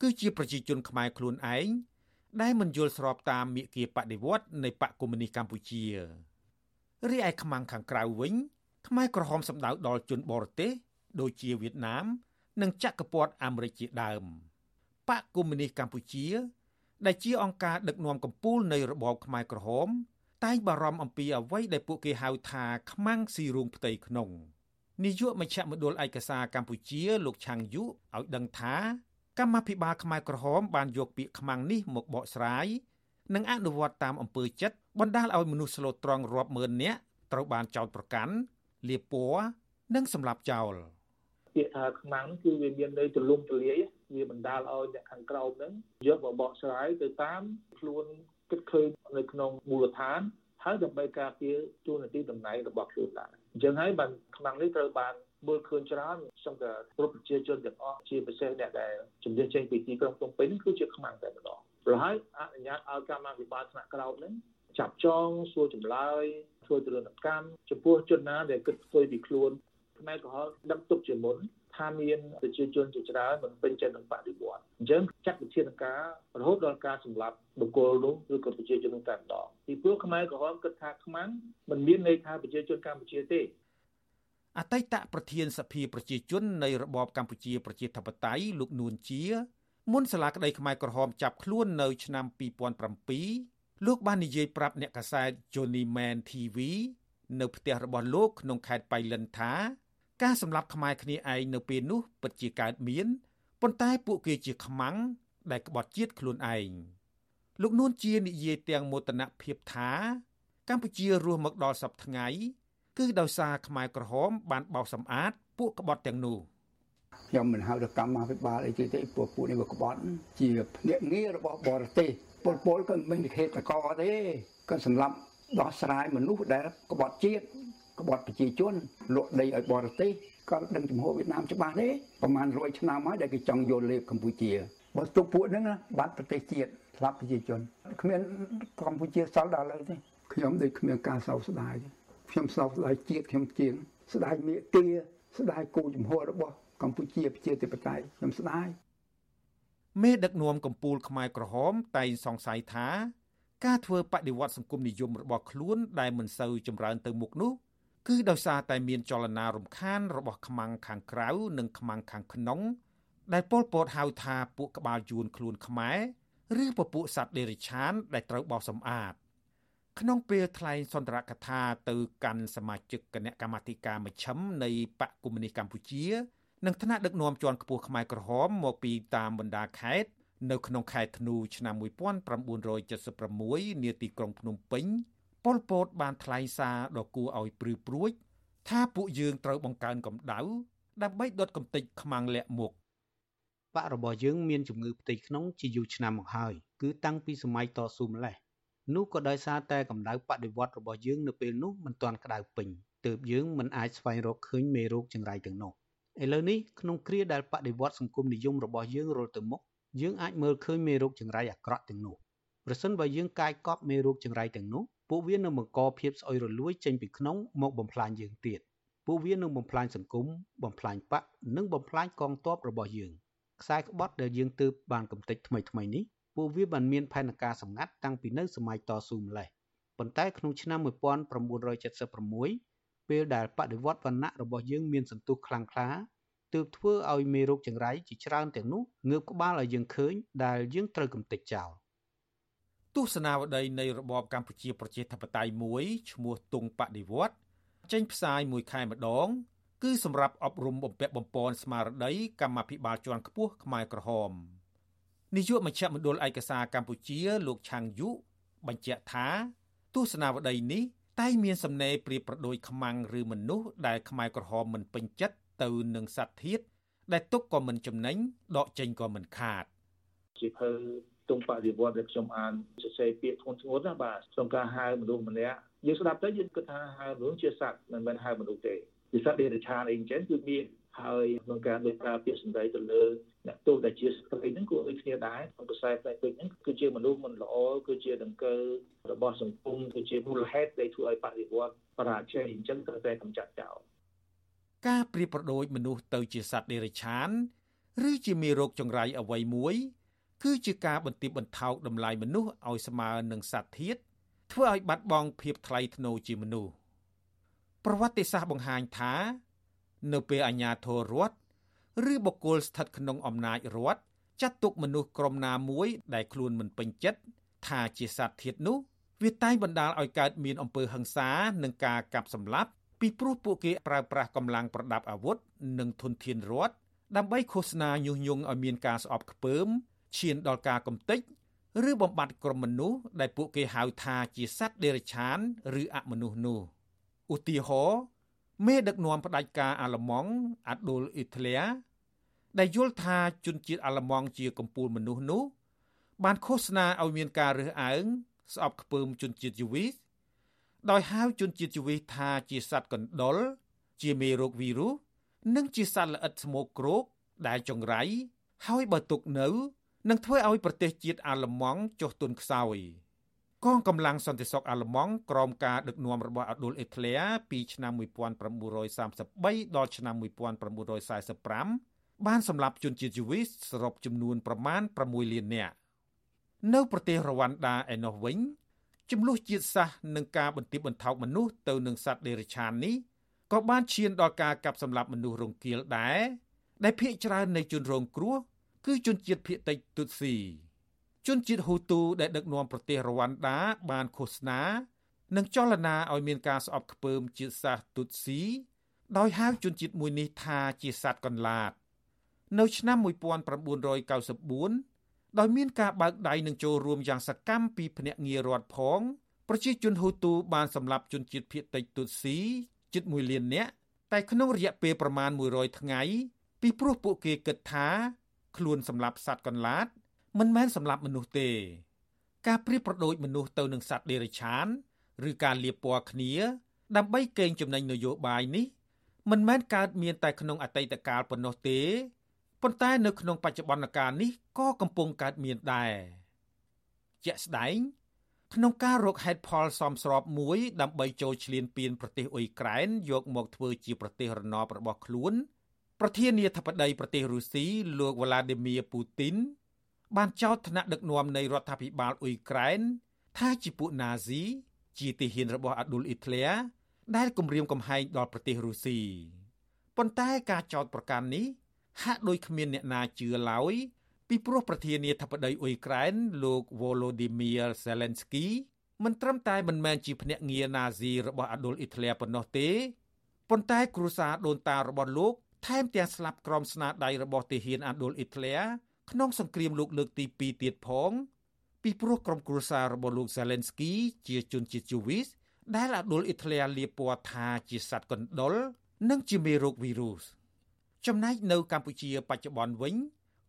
គឺជាប្រជាជនខ្មែរខ្លួនឯងដែលមិនយល់ស្របតាមមាគ៌ាបដិវត្តនៃបកកុម្មុយនីសកម្ពុជារីឯខ្មាំងខាងក្រៅវិញ ខ្មែរក្រហមសម្ដៅដល់ជនបរទេស ដូចជាវៀតណាម និងចក្រពត្តិអាមេរិកជាដើម បកកុម្មុយនីសកម្ពុជា ដែលជាអង្គការដឹកនាំកម្ពុជានៃរបបខ្មែរក្រហម តែងបារម្ភអំពីអ្វីដែលពួកគេហៅថាខ្មាំងស៊ីរូងផ្ទៃក្នុងនាយកមជ្ឈមណ្ឌលឯកសារកម្ពុជាលោកឆាំងយុឲ្យដឹងថាកម្មាភិបាលខ្មែរក្រហមបានយកពាក្យខ្មាំងនេះមកបកស្រាយនិងអនុវត្តតាមអំពើចិត្តបណ្ដាលឲ្យមនុស្សស្លូតត្រង់រាប់ម៉ឺននាក់ត្រូវបានចោទប្រកាន់លាបពណ៌និងសម្លាប់ចោល ពាក្យថាខ្មាំងគឺវាមានន័យទូលំទូលាយវាបណ្ដាលឲ្យអ្នកខាងក្រោមហ្នឹងយកមកបកស្រាយទៅតាមខ្លួនគិតឃើញនៅក្នុងមូលដ្ឋានហើយដើម្បីការពារទូនាទីតំណែងរបស់ខ្លួនដែរអញ្ចឹងហើយបានខ្មាំងនេះត្រូវបានមើលឃើញច្រើនខ្ញុំក៏គ្រប់ប្រជាជនទាំងអស់ជាពិសេសអ្នកដែលជំនឿចេញពីទីក្រុងភ្នំពេញគឺជាខ្មាំងតែម្ដងព្រោះហើយអនុញ្ញាតឲ្យកម្មាភិបាលថ្នាក់ក្រោមនឹងចាប់ចងសួរចម្លើយធ្វើទរណកម្មចំពោះជនណាដែលគិតផ្ទុយពីខ្លួន ខ្មែរក្រហមដឹកទុកជាមុនថាមានប្រជាជនជាច្រើនមិនពេញចិត្តនឹងបដិវត្តអញ្ចឹងចាត់វិធានការរហូតដល់ការសម្លាប់បុគ្គលនោះឬក៏ប្រជាជននោះតែម្ដងពីព្រោះខ្មែរក្រហមគិតថាខ្មាំងមិនមានន័យថាប្រជាជនកម្ពុជាទេអតីតប្រធានសភាប្រជាជននៃរបបកម្ពុជាប្រជាធិបតេយ្យលោកនួនជាមុនសាលាក្តីខ្មែរក្រហមចាប់ខ្លួននៅឆ្នាំ2007លោកបាននិយាយប្រាប់អ្នកកាសែត Johnny Man TV នៅផ្ទះរបស់លោកក្នុងខេត្តបៃលិនថា ការសម្លាប់ខ្មែរគ្នាឯងនៅពេលនោះពិតជាកើតមានប៉ុន្តែពួកគេជាខ្មាំងដែលក្បត់ជាតិខ្លួនឯងលោកនួនជានិយាយទាំងមោទនភាពថា កម្ពុជារស់មកដល់សពថ្ងៃគឺដោយសារខ្មែរក្រហម បានបោសសម្អាតពួកក្បត់ទាំងនោះខ្ញុំមិនហៅទៅកម្មាភិបាលអីទេទេពួកពួកនេះវាក្បត់ជាភ្នាក់ងាររបស់បរទេសពលពលក៏មិនមានហេតុតកទេក៏សម្រាប់ដោះស្រាយមនុស្សដែលក្បត់ជាតិ ក្បត់ប្រជាជនលក់ដីឲ្យបរទេសក៏ដឹងចំហវៀតណាមច្បាស់ទេប្រហែល100ឆ្នាំហើយដែលគេចង់យកលេបកម្ពុជាបើទុកពួកហ្នឹងបាត់ប្រទេសជាតិស្លាប់ប្រជាជនគ្មានកម្ពុជាសល់ដល់ឥឡូវទេខ្ញុំដូចគ្មានការសោកស្ដាយទេខ្ញុំសោកស្ដាយជាតិខ្ញុំជាងស្ដាយមេគាស្ដាយគោចំហរបស់កម្ពុជាប្រជាធិបតេយ្យខ្ញុំស្ដាយមេដឹកនាំកម្ពុជាខ្មែរក្រហមតែងសង្ស័យថាការធ្វើបដិវត្តសង្គមនិយមរបស់ខ្លួនដែលមិនសូវចម្រើនទៅមុខនោះ គឺដោយសារតែមានចលនារំខានរបស់ខ្មាំងខាងក្រៅនិងខ្មាំងខាងក្នុង ដែលពលពតហៅថាពួកក្បាលយួនខ្លួនខ្មែរឬពពួកសត្វដេរិឆាន ដែលត្រូវបោសសម្អាត ក្នុងពេលថ្លែងសន្ទរកថាទៅកាន់សមាជិកគណៈកម្មាធិការមជ្ឈិមនៃបកកុម្មុយនីសកម្ពុជានិងថ្នាក់ដឹកនាំជាន់ខ្ពស់ខ្មែរក្រហមមកពីតាមបណ្ដាខេត្តនៅក្នុងខែធ្នូឆ្នាំ1976នាទីក្រុងភ្នំពេញ ប៉ុលពតបានថ្លែងសារដ៏គួរឲ្យព្រឺព្រួចថាពួកយើងត្រូវបង្កើនកម្ដៅដើម្បីដុតកំទេចខ្មាំងលាក់មុខបករបស់យើងមានជំងឺផ្ទៃក្នុងជាយូរឆ្នាំមកហើយគឺតាំងពីសម័យតស៊ូម្លេះនោះក៏ដោយសារតែកម្ដៅបដិវត្តរបស់យើងនៅពេលនោះមិនទាន់ក្តៅពេញទើបយើងមិនអាចស្វែងរកឃើញមេរោគចង្រៃទាំងនោះឥឡូវនេះក្នុងគ្រាដែលបដិវត្តសង្គមនិយមរបស់យើងរលទៅមុខយើងអាចមើលឃើញមេរោគចង្រៃអាក្រក់ទាំងនោះប្រសិនបើយើងកាយកប់មេរោគចង្រៃទាំងនោះ ពួកវានឹងបង្កភាពស្អុយរលួយចេញពីក្នុងមកបំផ្លាញយើងទៀតពួកវានឹងបំផ្លាញសង្គមបំផ្លាញបកនិងបំផ្លាញកងទ័ពរបស់យើងខ្សែក្បត់ដែលយើងទើបបានកំទេចថ្មីថ្មីនេះពួកវាបានមានផែនការសម្ងាត់តាំងពីនៅសម័យតស៊ូម្លេះប៉ុន្តែក្នុងឆ្នាំ1976ពេលដែលបដិវត្តវណ្ណៈរបស់យើងមានសន្ទុះខ្លាំងក្លាទើបធ្វើឲ្យមេរោគចង្រៃជាច្រើនទាំងនោះងើបក្បាលឲ្យយើងឃើញដែលយើងត្រូវកំទេចចោល ទស្សនាវដ្តីនៃរបបកម្ពុជាប្រជាធិបតេយ្យមួយឈ្មោះទុងបដិវត្តចេញផ្សាយមួយខែម្ដង គឺសម្រាប់អប់រំបំពាក់បំពន់ស្មារតីកម្មាភិបាលជាន់ខ្ពស់ខ្មែរក្រហមនាយកមជ្ឈមណ្ឌលឯកសារកម្ពុជា លោកឆាងយុបញ្ជាក់ថា ទស្សនាវដ្តីនេះតែមានសំណេរប្រៀបប្រដូចខ្មាំងឬមនុស្សដែលខ្មែរក្រហមមិនពេញចិត្តទៅនឹងសត្វធាតដែលទុកក៏មិនចំណេញដកចេញក៏មិនខាតជាភើ ទុំបដិវត្តដែលខ្ញុំអានសរសេរពាក្យធ្ងន់ធ្ងរណាបាទក្នុងការហៅមនុស្សម្នាក់យើងស្ដាប់ទៅយើងគិតថាហៅមនុស្សជាសត្វមិនមែនហៅមនុស្សទេជាសត្វដេរឆានអីចឹងគឺមានហើយក្នុងការលើកប្រើពាក្យសម្ដីទៅលើអ្នកទោសដែលជាស្ត្រីហ្នឹងគួរឲ្យគ្នាដែរក្នុងខ្សែផ្នែកពេកហ្នឹងគឺជាមនុស្សមិនល្អគឺជាដង្កើរបស់សង្គមគឺជាមូលហេតុដែលធ្វើឲ្យបដិវត្តបរាជ័យអញ្ចឹងត្រូវតែកម្ចាត់ចោលការប្រៀបប្រដូចមនុស្សទៅជាសត្វដេរឆាន ឬជាមេរោគចង្រៃអ្វីមួយ គឺជាការបន្ទាបបន្ថោកតម្លៃមនុស្សឲ្យស្មើនឹងសត្វធាតធ្វើឲ្យបាត់បង់ភាពថ្លៃថ្នូរជាមនុស្សប្រវត្តិសាស្ត្របង្ហាញថា នៅពេលអាជ្ញាធររដ្ឋឬបុគ្គលស្ថិតក្នុងអំណាចរដ្ឋចាត់ទុកមនុស្សក្រុមណាមួយដែលខ្លួនមិនពេញចិត្តថាជាសត្វធាតនោះវាតែងបណ្ដាលឲ្យកើតមានអំពើហិង្សានិងការកាប់សម្លាប់ពីព្រោះពួកគេប្រើប្រាស់កម្លាំងប្រដាប់អាវុធនិងធនធានរដ្ឋដើម្បីឃោសនាញុះញង់ឲ្យមានការស្អប់ខ្ពើម ឈានដល់ការកំទេចឬបំបត្តិក្រុមមនុស្សដែលពួកគេហៅថាជាសត្វដេរឆានឬអមនុស្សនោះឧទាហរណ៍មេដឹកនាំផ្ដាច់ការអាល្លឺម៉ង់អាដូលអ៊ីត្លៀដែលយល់ថាជនជាតិអាល្លឺម៉ង់ជាកំពូលមនុស្សនោះបានឃោសនាឲ្យមានការរើសអើងស្អប់ខ្ពើមជនជាតិយូវីសដោយហៅជនជាតិយូវីសថាជាសត្វកណ្ដុរជាមេរោគវីរុសនិងជាសត្វល្អិតស្មោកគ្រោកដែលចង្រៃហើយបើទុកនៅ នឹងធ្វើឲ្យប្រទេសជាតិអាល្លឺម៉ង់ចុះទុនខ្សោយកងកម្លាំងសន្តិសុខអាល្លឺម៉ង់ក្រោមការដឹកនាំរបស់អាដូលអេក្លេពីឆ្នាំ1933ដល់ឆ្នាំ1945បានសម្លាប់ជនជាតិយូវីសសរុបចំនួនប្រមាណ6លាននាក់នៅប្រទេសរវ៉ាន់ដាឯណោះវិញចំនួនជាតិសាសន៍និងការបន្ទាបបន្ថោកមនុស្សទៅនឹងសត្វដេរឆាននេះក៏បានឈានដល់ការកាប់សម្លាប់មនុស្សរងគាលដែរដែលភ ieck ច្រើននៃជនរងគ្រោះ គឺជនជាតិភៀតតិចទុតស៊ីជនជាតិហ៊ូទូដែលដឹកនាំប្រទេសរវ៉ាន់ដា បានឃោសនានិងចលនាឲ្យមានការស្អប់ខ្ពើមជាតិសាសន៍ទុតស៊ីដោយហៅជនជាតិមួយនេះថាជាសត្វកន្លាត នៅឆ្នាំ1994ដោយមានការបើកដៃនឹងចូលរួមយ៉ាងសកម្មពីភ្នាក់ងាររដ្ឋផងប្រជាជនហ៊ូទូបានសម្លាប់ជនជាតិភៀតតិចទុតស៊ីជិត1លាននាក់តែក្នុងរយៈពេលប្រមាណ100ថ្ងៃពីព្រោះពួកគេគិតថា ខ្លួនសម្លាប់សត្វកន្លាត មិនមែនសម្លាប់មនុស្សទេ ការប្រៀបប្រដូចមនុស្សទៅនឹងសត្វដេរឆាន ឬការលាបពណ៌គ្នា ដើម្បីកេងចំណេញនយោបាយនេះ មិនមែនកើតមានតែក្នុងអតីតកាលប៉ុណ្ណោះទេប៉ុន្តែនៅក្នុងបច្ចុប្បន្នកាលនេះក៏កំពុងកើតមានដែរជាក់ស្ដែងក្នុងការរកហេតុផលសមស្របមួយ ដើម្បីចូលឈ្លានពានប្រទេសអ៊ុយក្រែនយកមកធ្វើជាប្រទេសរណបរបស់ខ្លួន ប្រធានាធិបតីប្រទេសរុស្ស៊ីលោកវ្លាឌីមៀពូទីនបានចោទថ្នាក់ដឹកនាំនៃរដ្ឋាភិបាលអ៊ុយក្រែនថាជាពួកណាស៊ីជាទាហានរបស់អាឌុលអ៊ីត្លែដែលគំរាមកំហែងដល់ប្រទេសរុស្ស៊ីប៉ុន្តែការចោទប្រកាន់នេះហាក់ដូចគ្មានអ្នកណាជឿឡើយពីព្រោះប្រធានាធិបតីអ៊ុយក្រែនលោក Volodymyr Zelensky មិនត្រឹមតែមិនមែនជាភ្នាក់ងារណាស៊ីរបស់អាឌុលអ៊ីត្លែប៉ុណ្ណោះទេប៉ុន្តែគ្រួសារដូនតារបស់លោក ថែមទាំងស្លាប់ក្រោមស្នាដៃរបស់ទាហានអាឌុលអ៊ីត្លែក្នុងសង្គ្រាមលោកលើកទី2ទៀតផងពីព្រោះក្រុមគ្រួសាររបស់លោក Zelensky ជាជនជាតិយូវីសដែលអាដុលអ៊ីត្លែលាពណ៌ថាជាសត្វកណ្ដុរនិងជាមេរោគវីរុសចំណែកនៅកម្ពុជាបច្ចុប្បន្នវិញ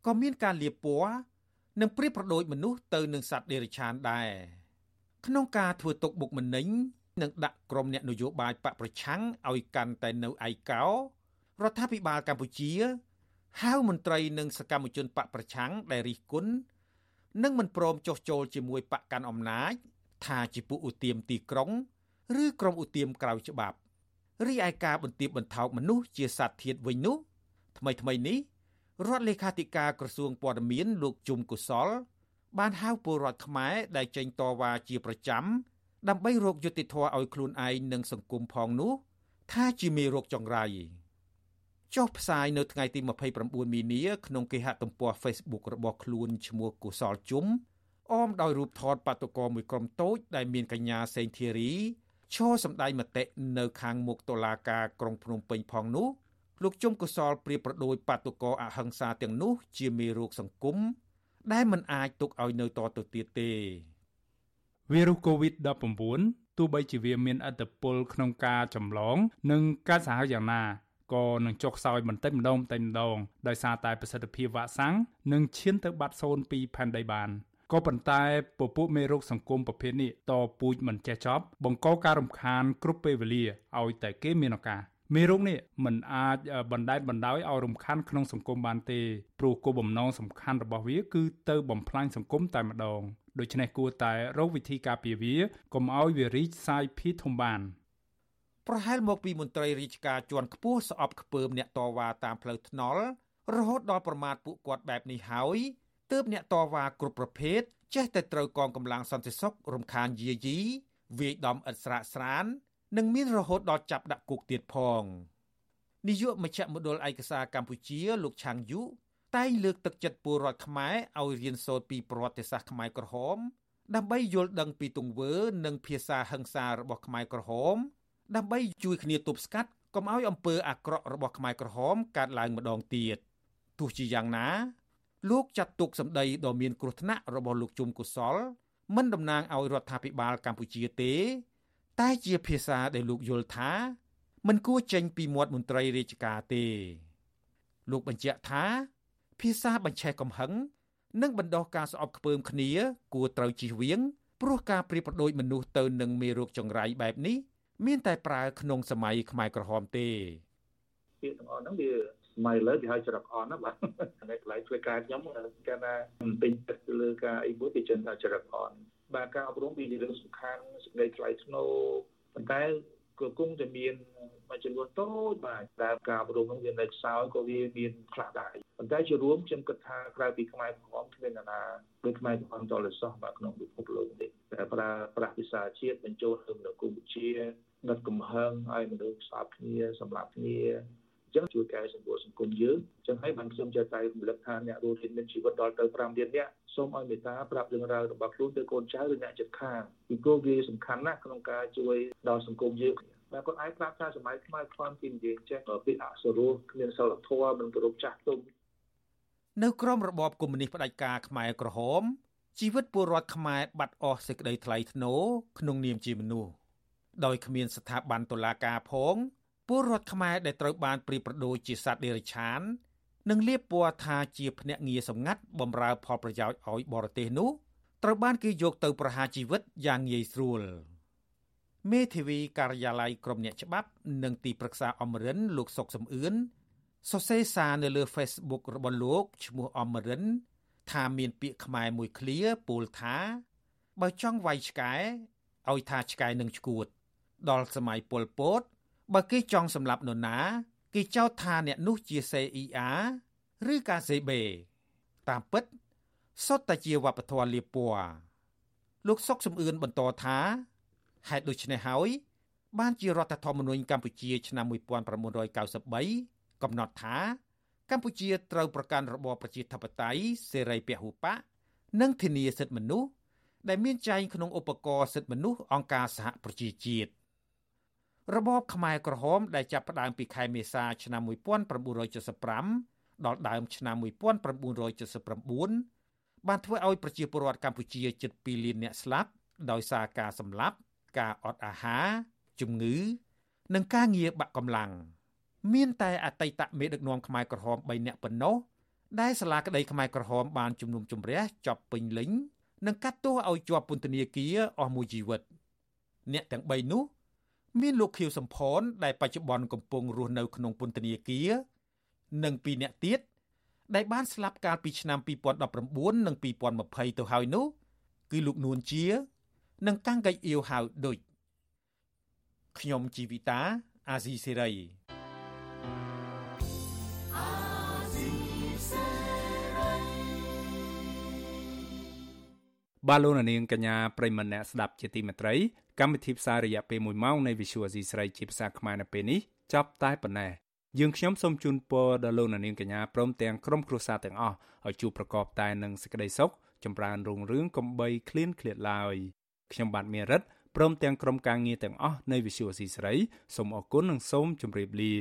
ក៏មានការលាពណ៌និងប្រៀបប្រដូចមនុស្សទៅនឹងសត្វដេរឆានដែរក្នុងការធ្វើទុកបុកម្នេញនិងដាក់ក្រុមអ្នកនយោបាយបកប្រឆាំងឲ្យកាន់តែនៅឯកោ រដ្ឋាភិបាលកម្ពុជាហៅមន្ត្រីនិងសកម្មជនបកប្រឆាំងដែលរិះគន់និងមិនព្រមចុះចូលជាមួយបកកាន់អំណាច ថាជាពួកឧទាមទីក្រុង ឬក្រុមឧទាមក្រៅច្បាប់រីឯការបន្ទាបបន្ថោកមនុស្សជាសត្វធាតវិញនោះថ្មីថ្មីនេះរដ្ឋលេខាធិការក្រសួងព័ត៌មានលោកជុំកុសល បានហៅពលរដ្ឋខ្មែរដែលចេញតវ៉ាជាប្រចាំដើម្បីរកយុត្តិធម៌ឲ្យខ្លួនឯងនិងសង្គមផងនោះ ថាជាមេរោគចង្រៃ ចុះផ្សាយនៅថ្ងៃទី29មីនាក្នុងគេហទំព័រ Facebook របស់ខ្លួនឈ្មោះកុសលជុំអមដោយរូបថតបាតុករមួយក្រុមតូចដែលមានកញ្ញាសេងធីរីឈរសម្ដែងមតិនៅខាងមុខតុលាការក្រុងភ្នំពេញផងនោះលោកជុំកុសលប្រៀបប្រដូចបាតុករអហិង្សាទាំងនោះជាមេរោគសង្គមដែលមិនអាចទុកឲ្យនៅតទៅទៀតទេវីរុស COVID-19 ទោះបីជាវាមានឥទ្ធិពលក្នុងការចម្លង និងការសាហាវយ៉ាងណា ក៏នឹងចុះខ្សោយបន្តិចម្ដងបន្តិចម្ដងដោយសារតែប្រសិទ្ធភាពវ៉ាក់សាំងនឹងឈានទៅបាត់សូន្យពីផែនដីបានក៏ប៉ុន្តែពពួកមេរោគសង្គមប្រភេទនេះតពូជមិនចេះចប់បង្កការរំខានគ្រប់ពេលវេលាឲ្យតែគេមានឱកាសមេរោគនេះមិនអាចបណ្តែតបណ្ដោយឲ្យរំខានក្នុងសង្គមបានទេព្រោះគោលបំណងសំខាន់របស់វាគឺទៅបំផ្លាញសង្គមតែម្ដងដូច្នេះគួរតែរកវិធីការពារវាកុំឲ្យវារីកសាយភាយធំបាន ប្រហែលមកពីមន្ត្រីរាជការជាន់ខ្ពស់ស្អប់ខ្ពើមអ្នកតវ៉ាតាមផ្លូវថ្នល់រហូតដល់ប្រមាថពួកគាត់បែបនេះហើយទើបអ្នកតវ៉ាគ្រប់ប្រភេទចេះតែត្រូវកងកម្លាំងសន្តិសុខរំខានយាយីវាយដំឥតស្រាកស្រាន និងមានរហូតដល់ចាប់ដាក់គុកទៀតផងនាយកមជ្ឈមណ្ឌលឯកសារកម្ពុជា លោកឆាងយុ តែងលើកទឹកចិត្តពលរដ្ឋខ្មែរឲ្យរៀនសូត្រពីប្រវត្តិសាស្ត្រខ្មែរក្រហម ដើម្បីយល់ដឹងពីទង្វើ និងភាសាហិង្សារបស់ខ្មែរក្រហម ដើម្បីជួយគ្នាទប់ស្កាត់កុំឲ្យអំពើអាក្រក់របស់ខ្មែរក្រហមកើតឡើងម្ដងទៀតទោះជាយ៉ាងណា លោកចាត់ទុកសម្ដីដ៏មានគ្រោះថ្នាក់របស់លោកជុំកុសលមិនតំណាងឲ្យរដ្ឋាភិបាលកម្ពុជាទេ តែជាភាសាដែលលោកយល់ថា មិនគួរចេញពីមាត់មន្ត្រីរាជការទេ លោកបញ្ជាក់ថា ភាសាបញ្ឆេះកំហឹងនិងបណ្ដោះការស្អប់ខ្ពើមគ្នា គួរត្រូវជៀសវាងព្រោះការប្រៀបប្រដូចមនុស្សទៅនឹងមេរោគចង្រៃបែបនេះ មានតែប្រើក្នុងសម័យខ្មែរក្រហមទេពាក្យទាំងអស់ហ្នឹងវាសម័យលើគេហៅច្រកអនណាបាទនៅកន្លែងធ្វើការខ្ញុំគេថាមិនពេញចិត្តលើការអីមួយគេចិនថាច្រកអនបាទការអប់រំវាជារឿងសំខាន់សេចក្តីថ្លៃថ្នូរប៉ុន្តែក៏គង់តែមានមួយចំនួនតូចបាទដែលការអប់រំនឹងវានៅខ្សោយក៏វាមានខ្លះដែរប៉ុន្តែជារួមខ្ញុំគិតថាក្រៅពីខ្មែរក្រហមគ្មាននរណាដូចខ្មែរក្រហមតលសោះបាទក្នុងពិភពលោកនេះតែប្រើប្រាស់ភាសាជាតិបញ្ចូលទៅនៅកម្ពុជា ដុតកំហឹងឲ្យមនុស្សស្អប់គ្នាសម្លាប់គ្នាចឹងជួយកែសម្រួលសង្គមយើងចឹងហើយបានខ្ញុំចេះតែរំលឹកថាអ្នករស់រានមានជីវិតដល់ទៅ5លាននាក់សូមឲ្យមេត្តាប្រាប់រឿងរ៉ាវរបស់ខ្លួនទៅកូនចៅឬអ្នកជិតខាងពីព្រោះវាសំខាន់ណាស់ក្នុងការជួយដល់សង្គមយើងតែគាត់អាចប្រាប់ថាសម័យខ្មែរខ្វាន់ពីនិយាយចេះពីអសរោះគ្មានសិលធម៌មិនគោរពចាស់ទុំនៅក្រមរបបកុម្មុយនីសផ្ដាច់ការខ្មែរក្រហមជីវិតពលរដ្ឋខ្មែរបាត់អស់សេចក្តីថ្លៃថ្នូរក្នុងនាមជាមនុស្ស ដោយគ្មានស្ថាប័នតុលាការផងពលរដ្ឋខ្មែរដែលត្រូវបានព្រៀបប្រដូចជាសត្វដេរឆាននិងលៀបពណ៌ថាជាភ្នាក់ងារសម្ងាត់បម្រើផលប្រយោជន៍ឲ្យបរទេសនោះត្រូវបានគេយកទៅប្រហារជីវិតយ៉ាងងាយស្រួលមេធាវីការិយាល័យក្រមអ្នកច្បាប់ និងទីប្រឹក្សាអមរិនលោកសុកសំអឿនសរសេរសារនៅលើ Facebook របស់លោកឈ្មោះអមរិន ថាមានពាក្យខ្មែរមួយឃ្លាពោលថា បើចង់វាយឆ្កែឲ្យថាឆ្កែនឹងឈួត ដល់សម័យប៉ុលពតបើគេចង់សម្លាប់នរណាគេចោទថាអ្នកនោះជា CIA ឬកាសេបេតាមពិតសុទ្ធតែជាវប្បធម៌លៀបពណ៌លោកសុកសំអឿនបន្តថាហេតុដូច្នេះហើយបានជារដ្ឋធម្មនុញ្ញកម្ពុជាឆ្នាំ1993កំណត់ថា កម្ពុជាត្រូវប្រកាន់របបប្រជាធិបតេយ្យសេរីពហុបកនិងធានាសិទ្ធិមនុស្សដែលមានចែងក្នុងឧបករណ៍សិទ្ធិមនុស្សអង្គការសហប្រជាជាតិ របបខ្មែរក្រហមដែលចាប់ផ្ដើមពីខែមេសាឆ្នាំ1975ដល់ដើមឆ្នាំ1979បានធ្វើឲ្យប្រជាពលរដ្ឋកម្ពុជាជិត2លានអ្នកស្លាប់ដោយសារការសម្លាប់ ការអត់អាហារជំងឺ និងការងារបាក់កម្លាំងមានតែអតីតមេដឹកនាំខ្មែរក្រហម3នាក់ប៉ុណ្ណោះដែលសាលាក្តីខ្មែរក្រហមបានជំនុំជម្រះចប់ពេញលេញនិងកាត់ទោសឲ្យជាប់ពន្ធនាគារអស់មួយជីវិត អ្នកទាំង3នោះ មានលោកខៀវសំផនដែលបច្ចុប្បន្នកំពុងរស់នៅក្នុងពន្ធនាគារនិងពីរនាក់ទៀតដែលបានស្លាប់កាលពីឆ្នាំ2019និង2020ទៅហើយនោះគឺលោកនួនជា និងកាំងកៃអៀវហៅដូចខ្ញុំជីវិតាអាស៊ីសេរីបាទលោកនាងកញ្ញាប្រិមម្នាក់ស្ដាប់ជាទីមេត្រី កម្មវិធីផ្សាយរយៈពេល1ម៉ោងនៃ Visual Asia ស្រីជាភាសាខ្មែរនៅពេលនេះចប់តែប៉ុណ្ណេះយើងខ្ញុំសូមជូនពរដល់លោកនាងកញ្ញាព្រមទាំងក្រុមគ្រួសារទាំងអស់ឲ្យជួបប្រកបតែនឹងសេចក្តីសុខចម្រើនរុងរឿងកំបីគ្លៀនឃ្លាតឡើយខ្ញុំបាទមេរិតព្រមទាំងក្រុមការងារទាំងអស់នៃវិសុវស៊ីស្រីសូមអរគុណនិងសូមជម្រាបលា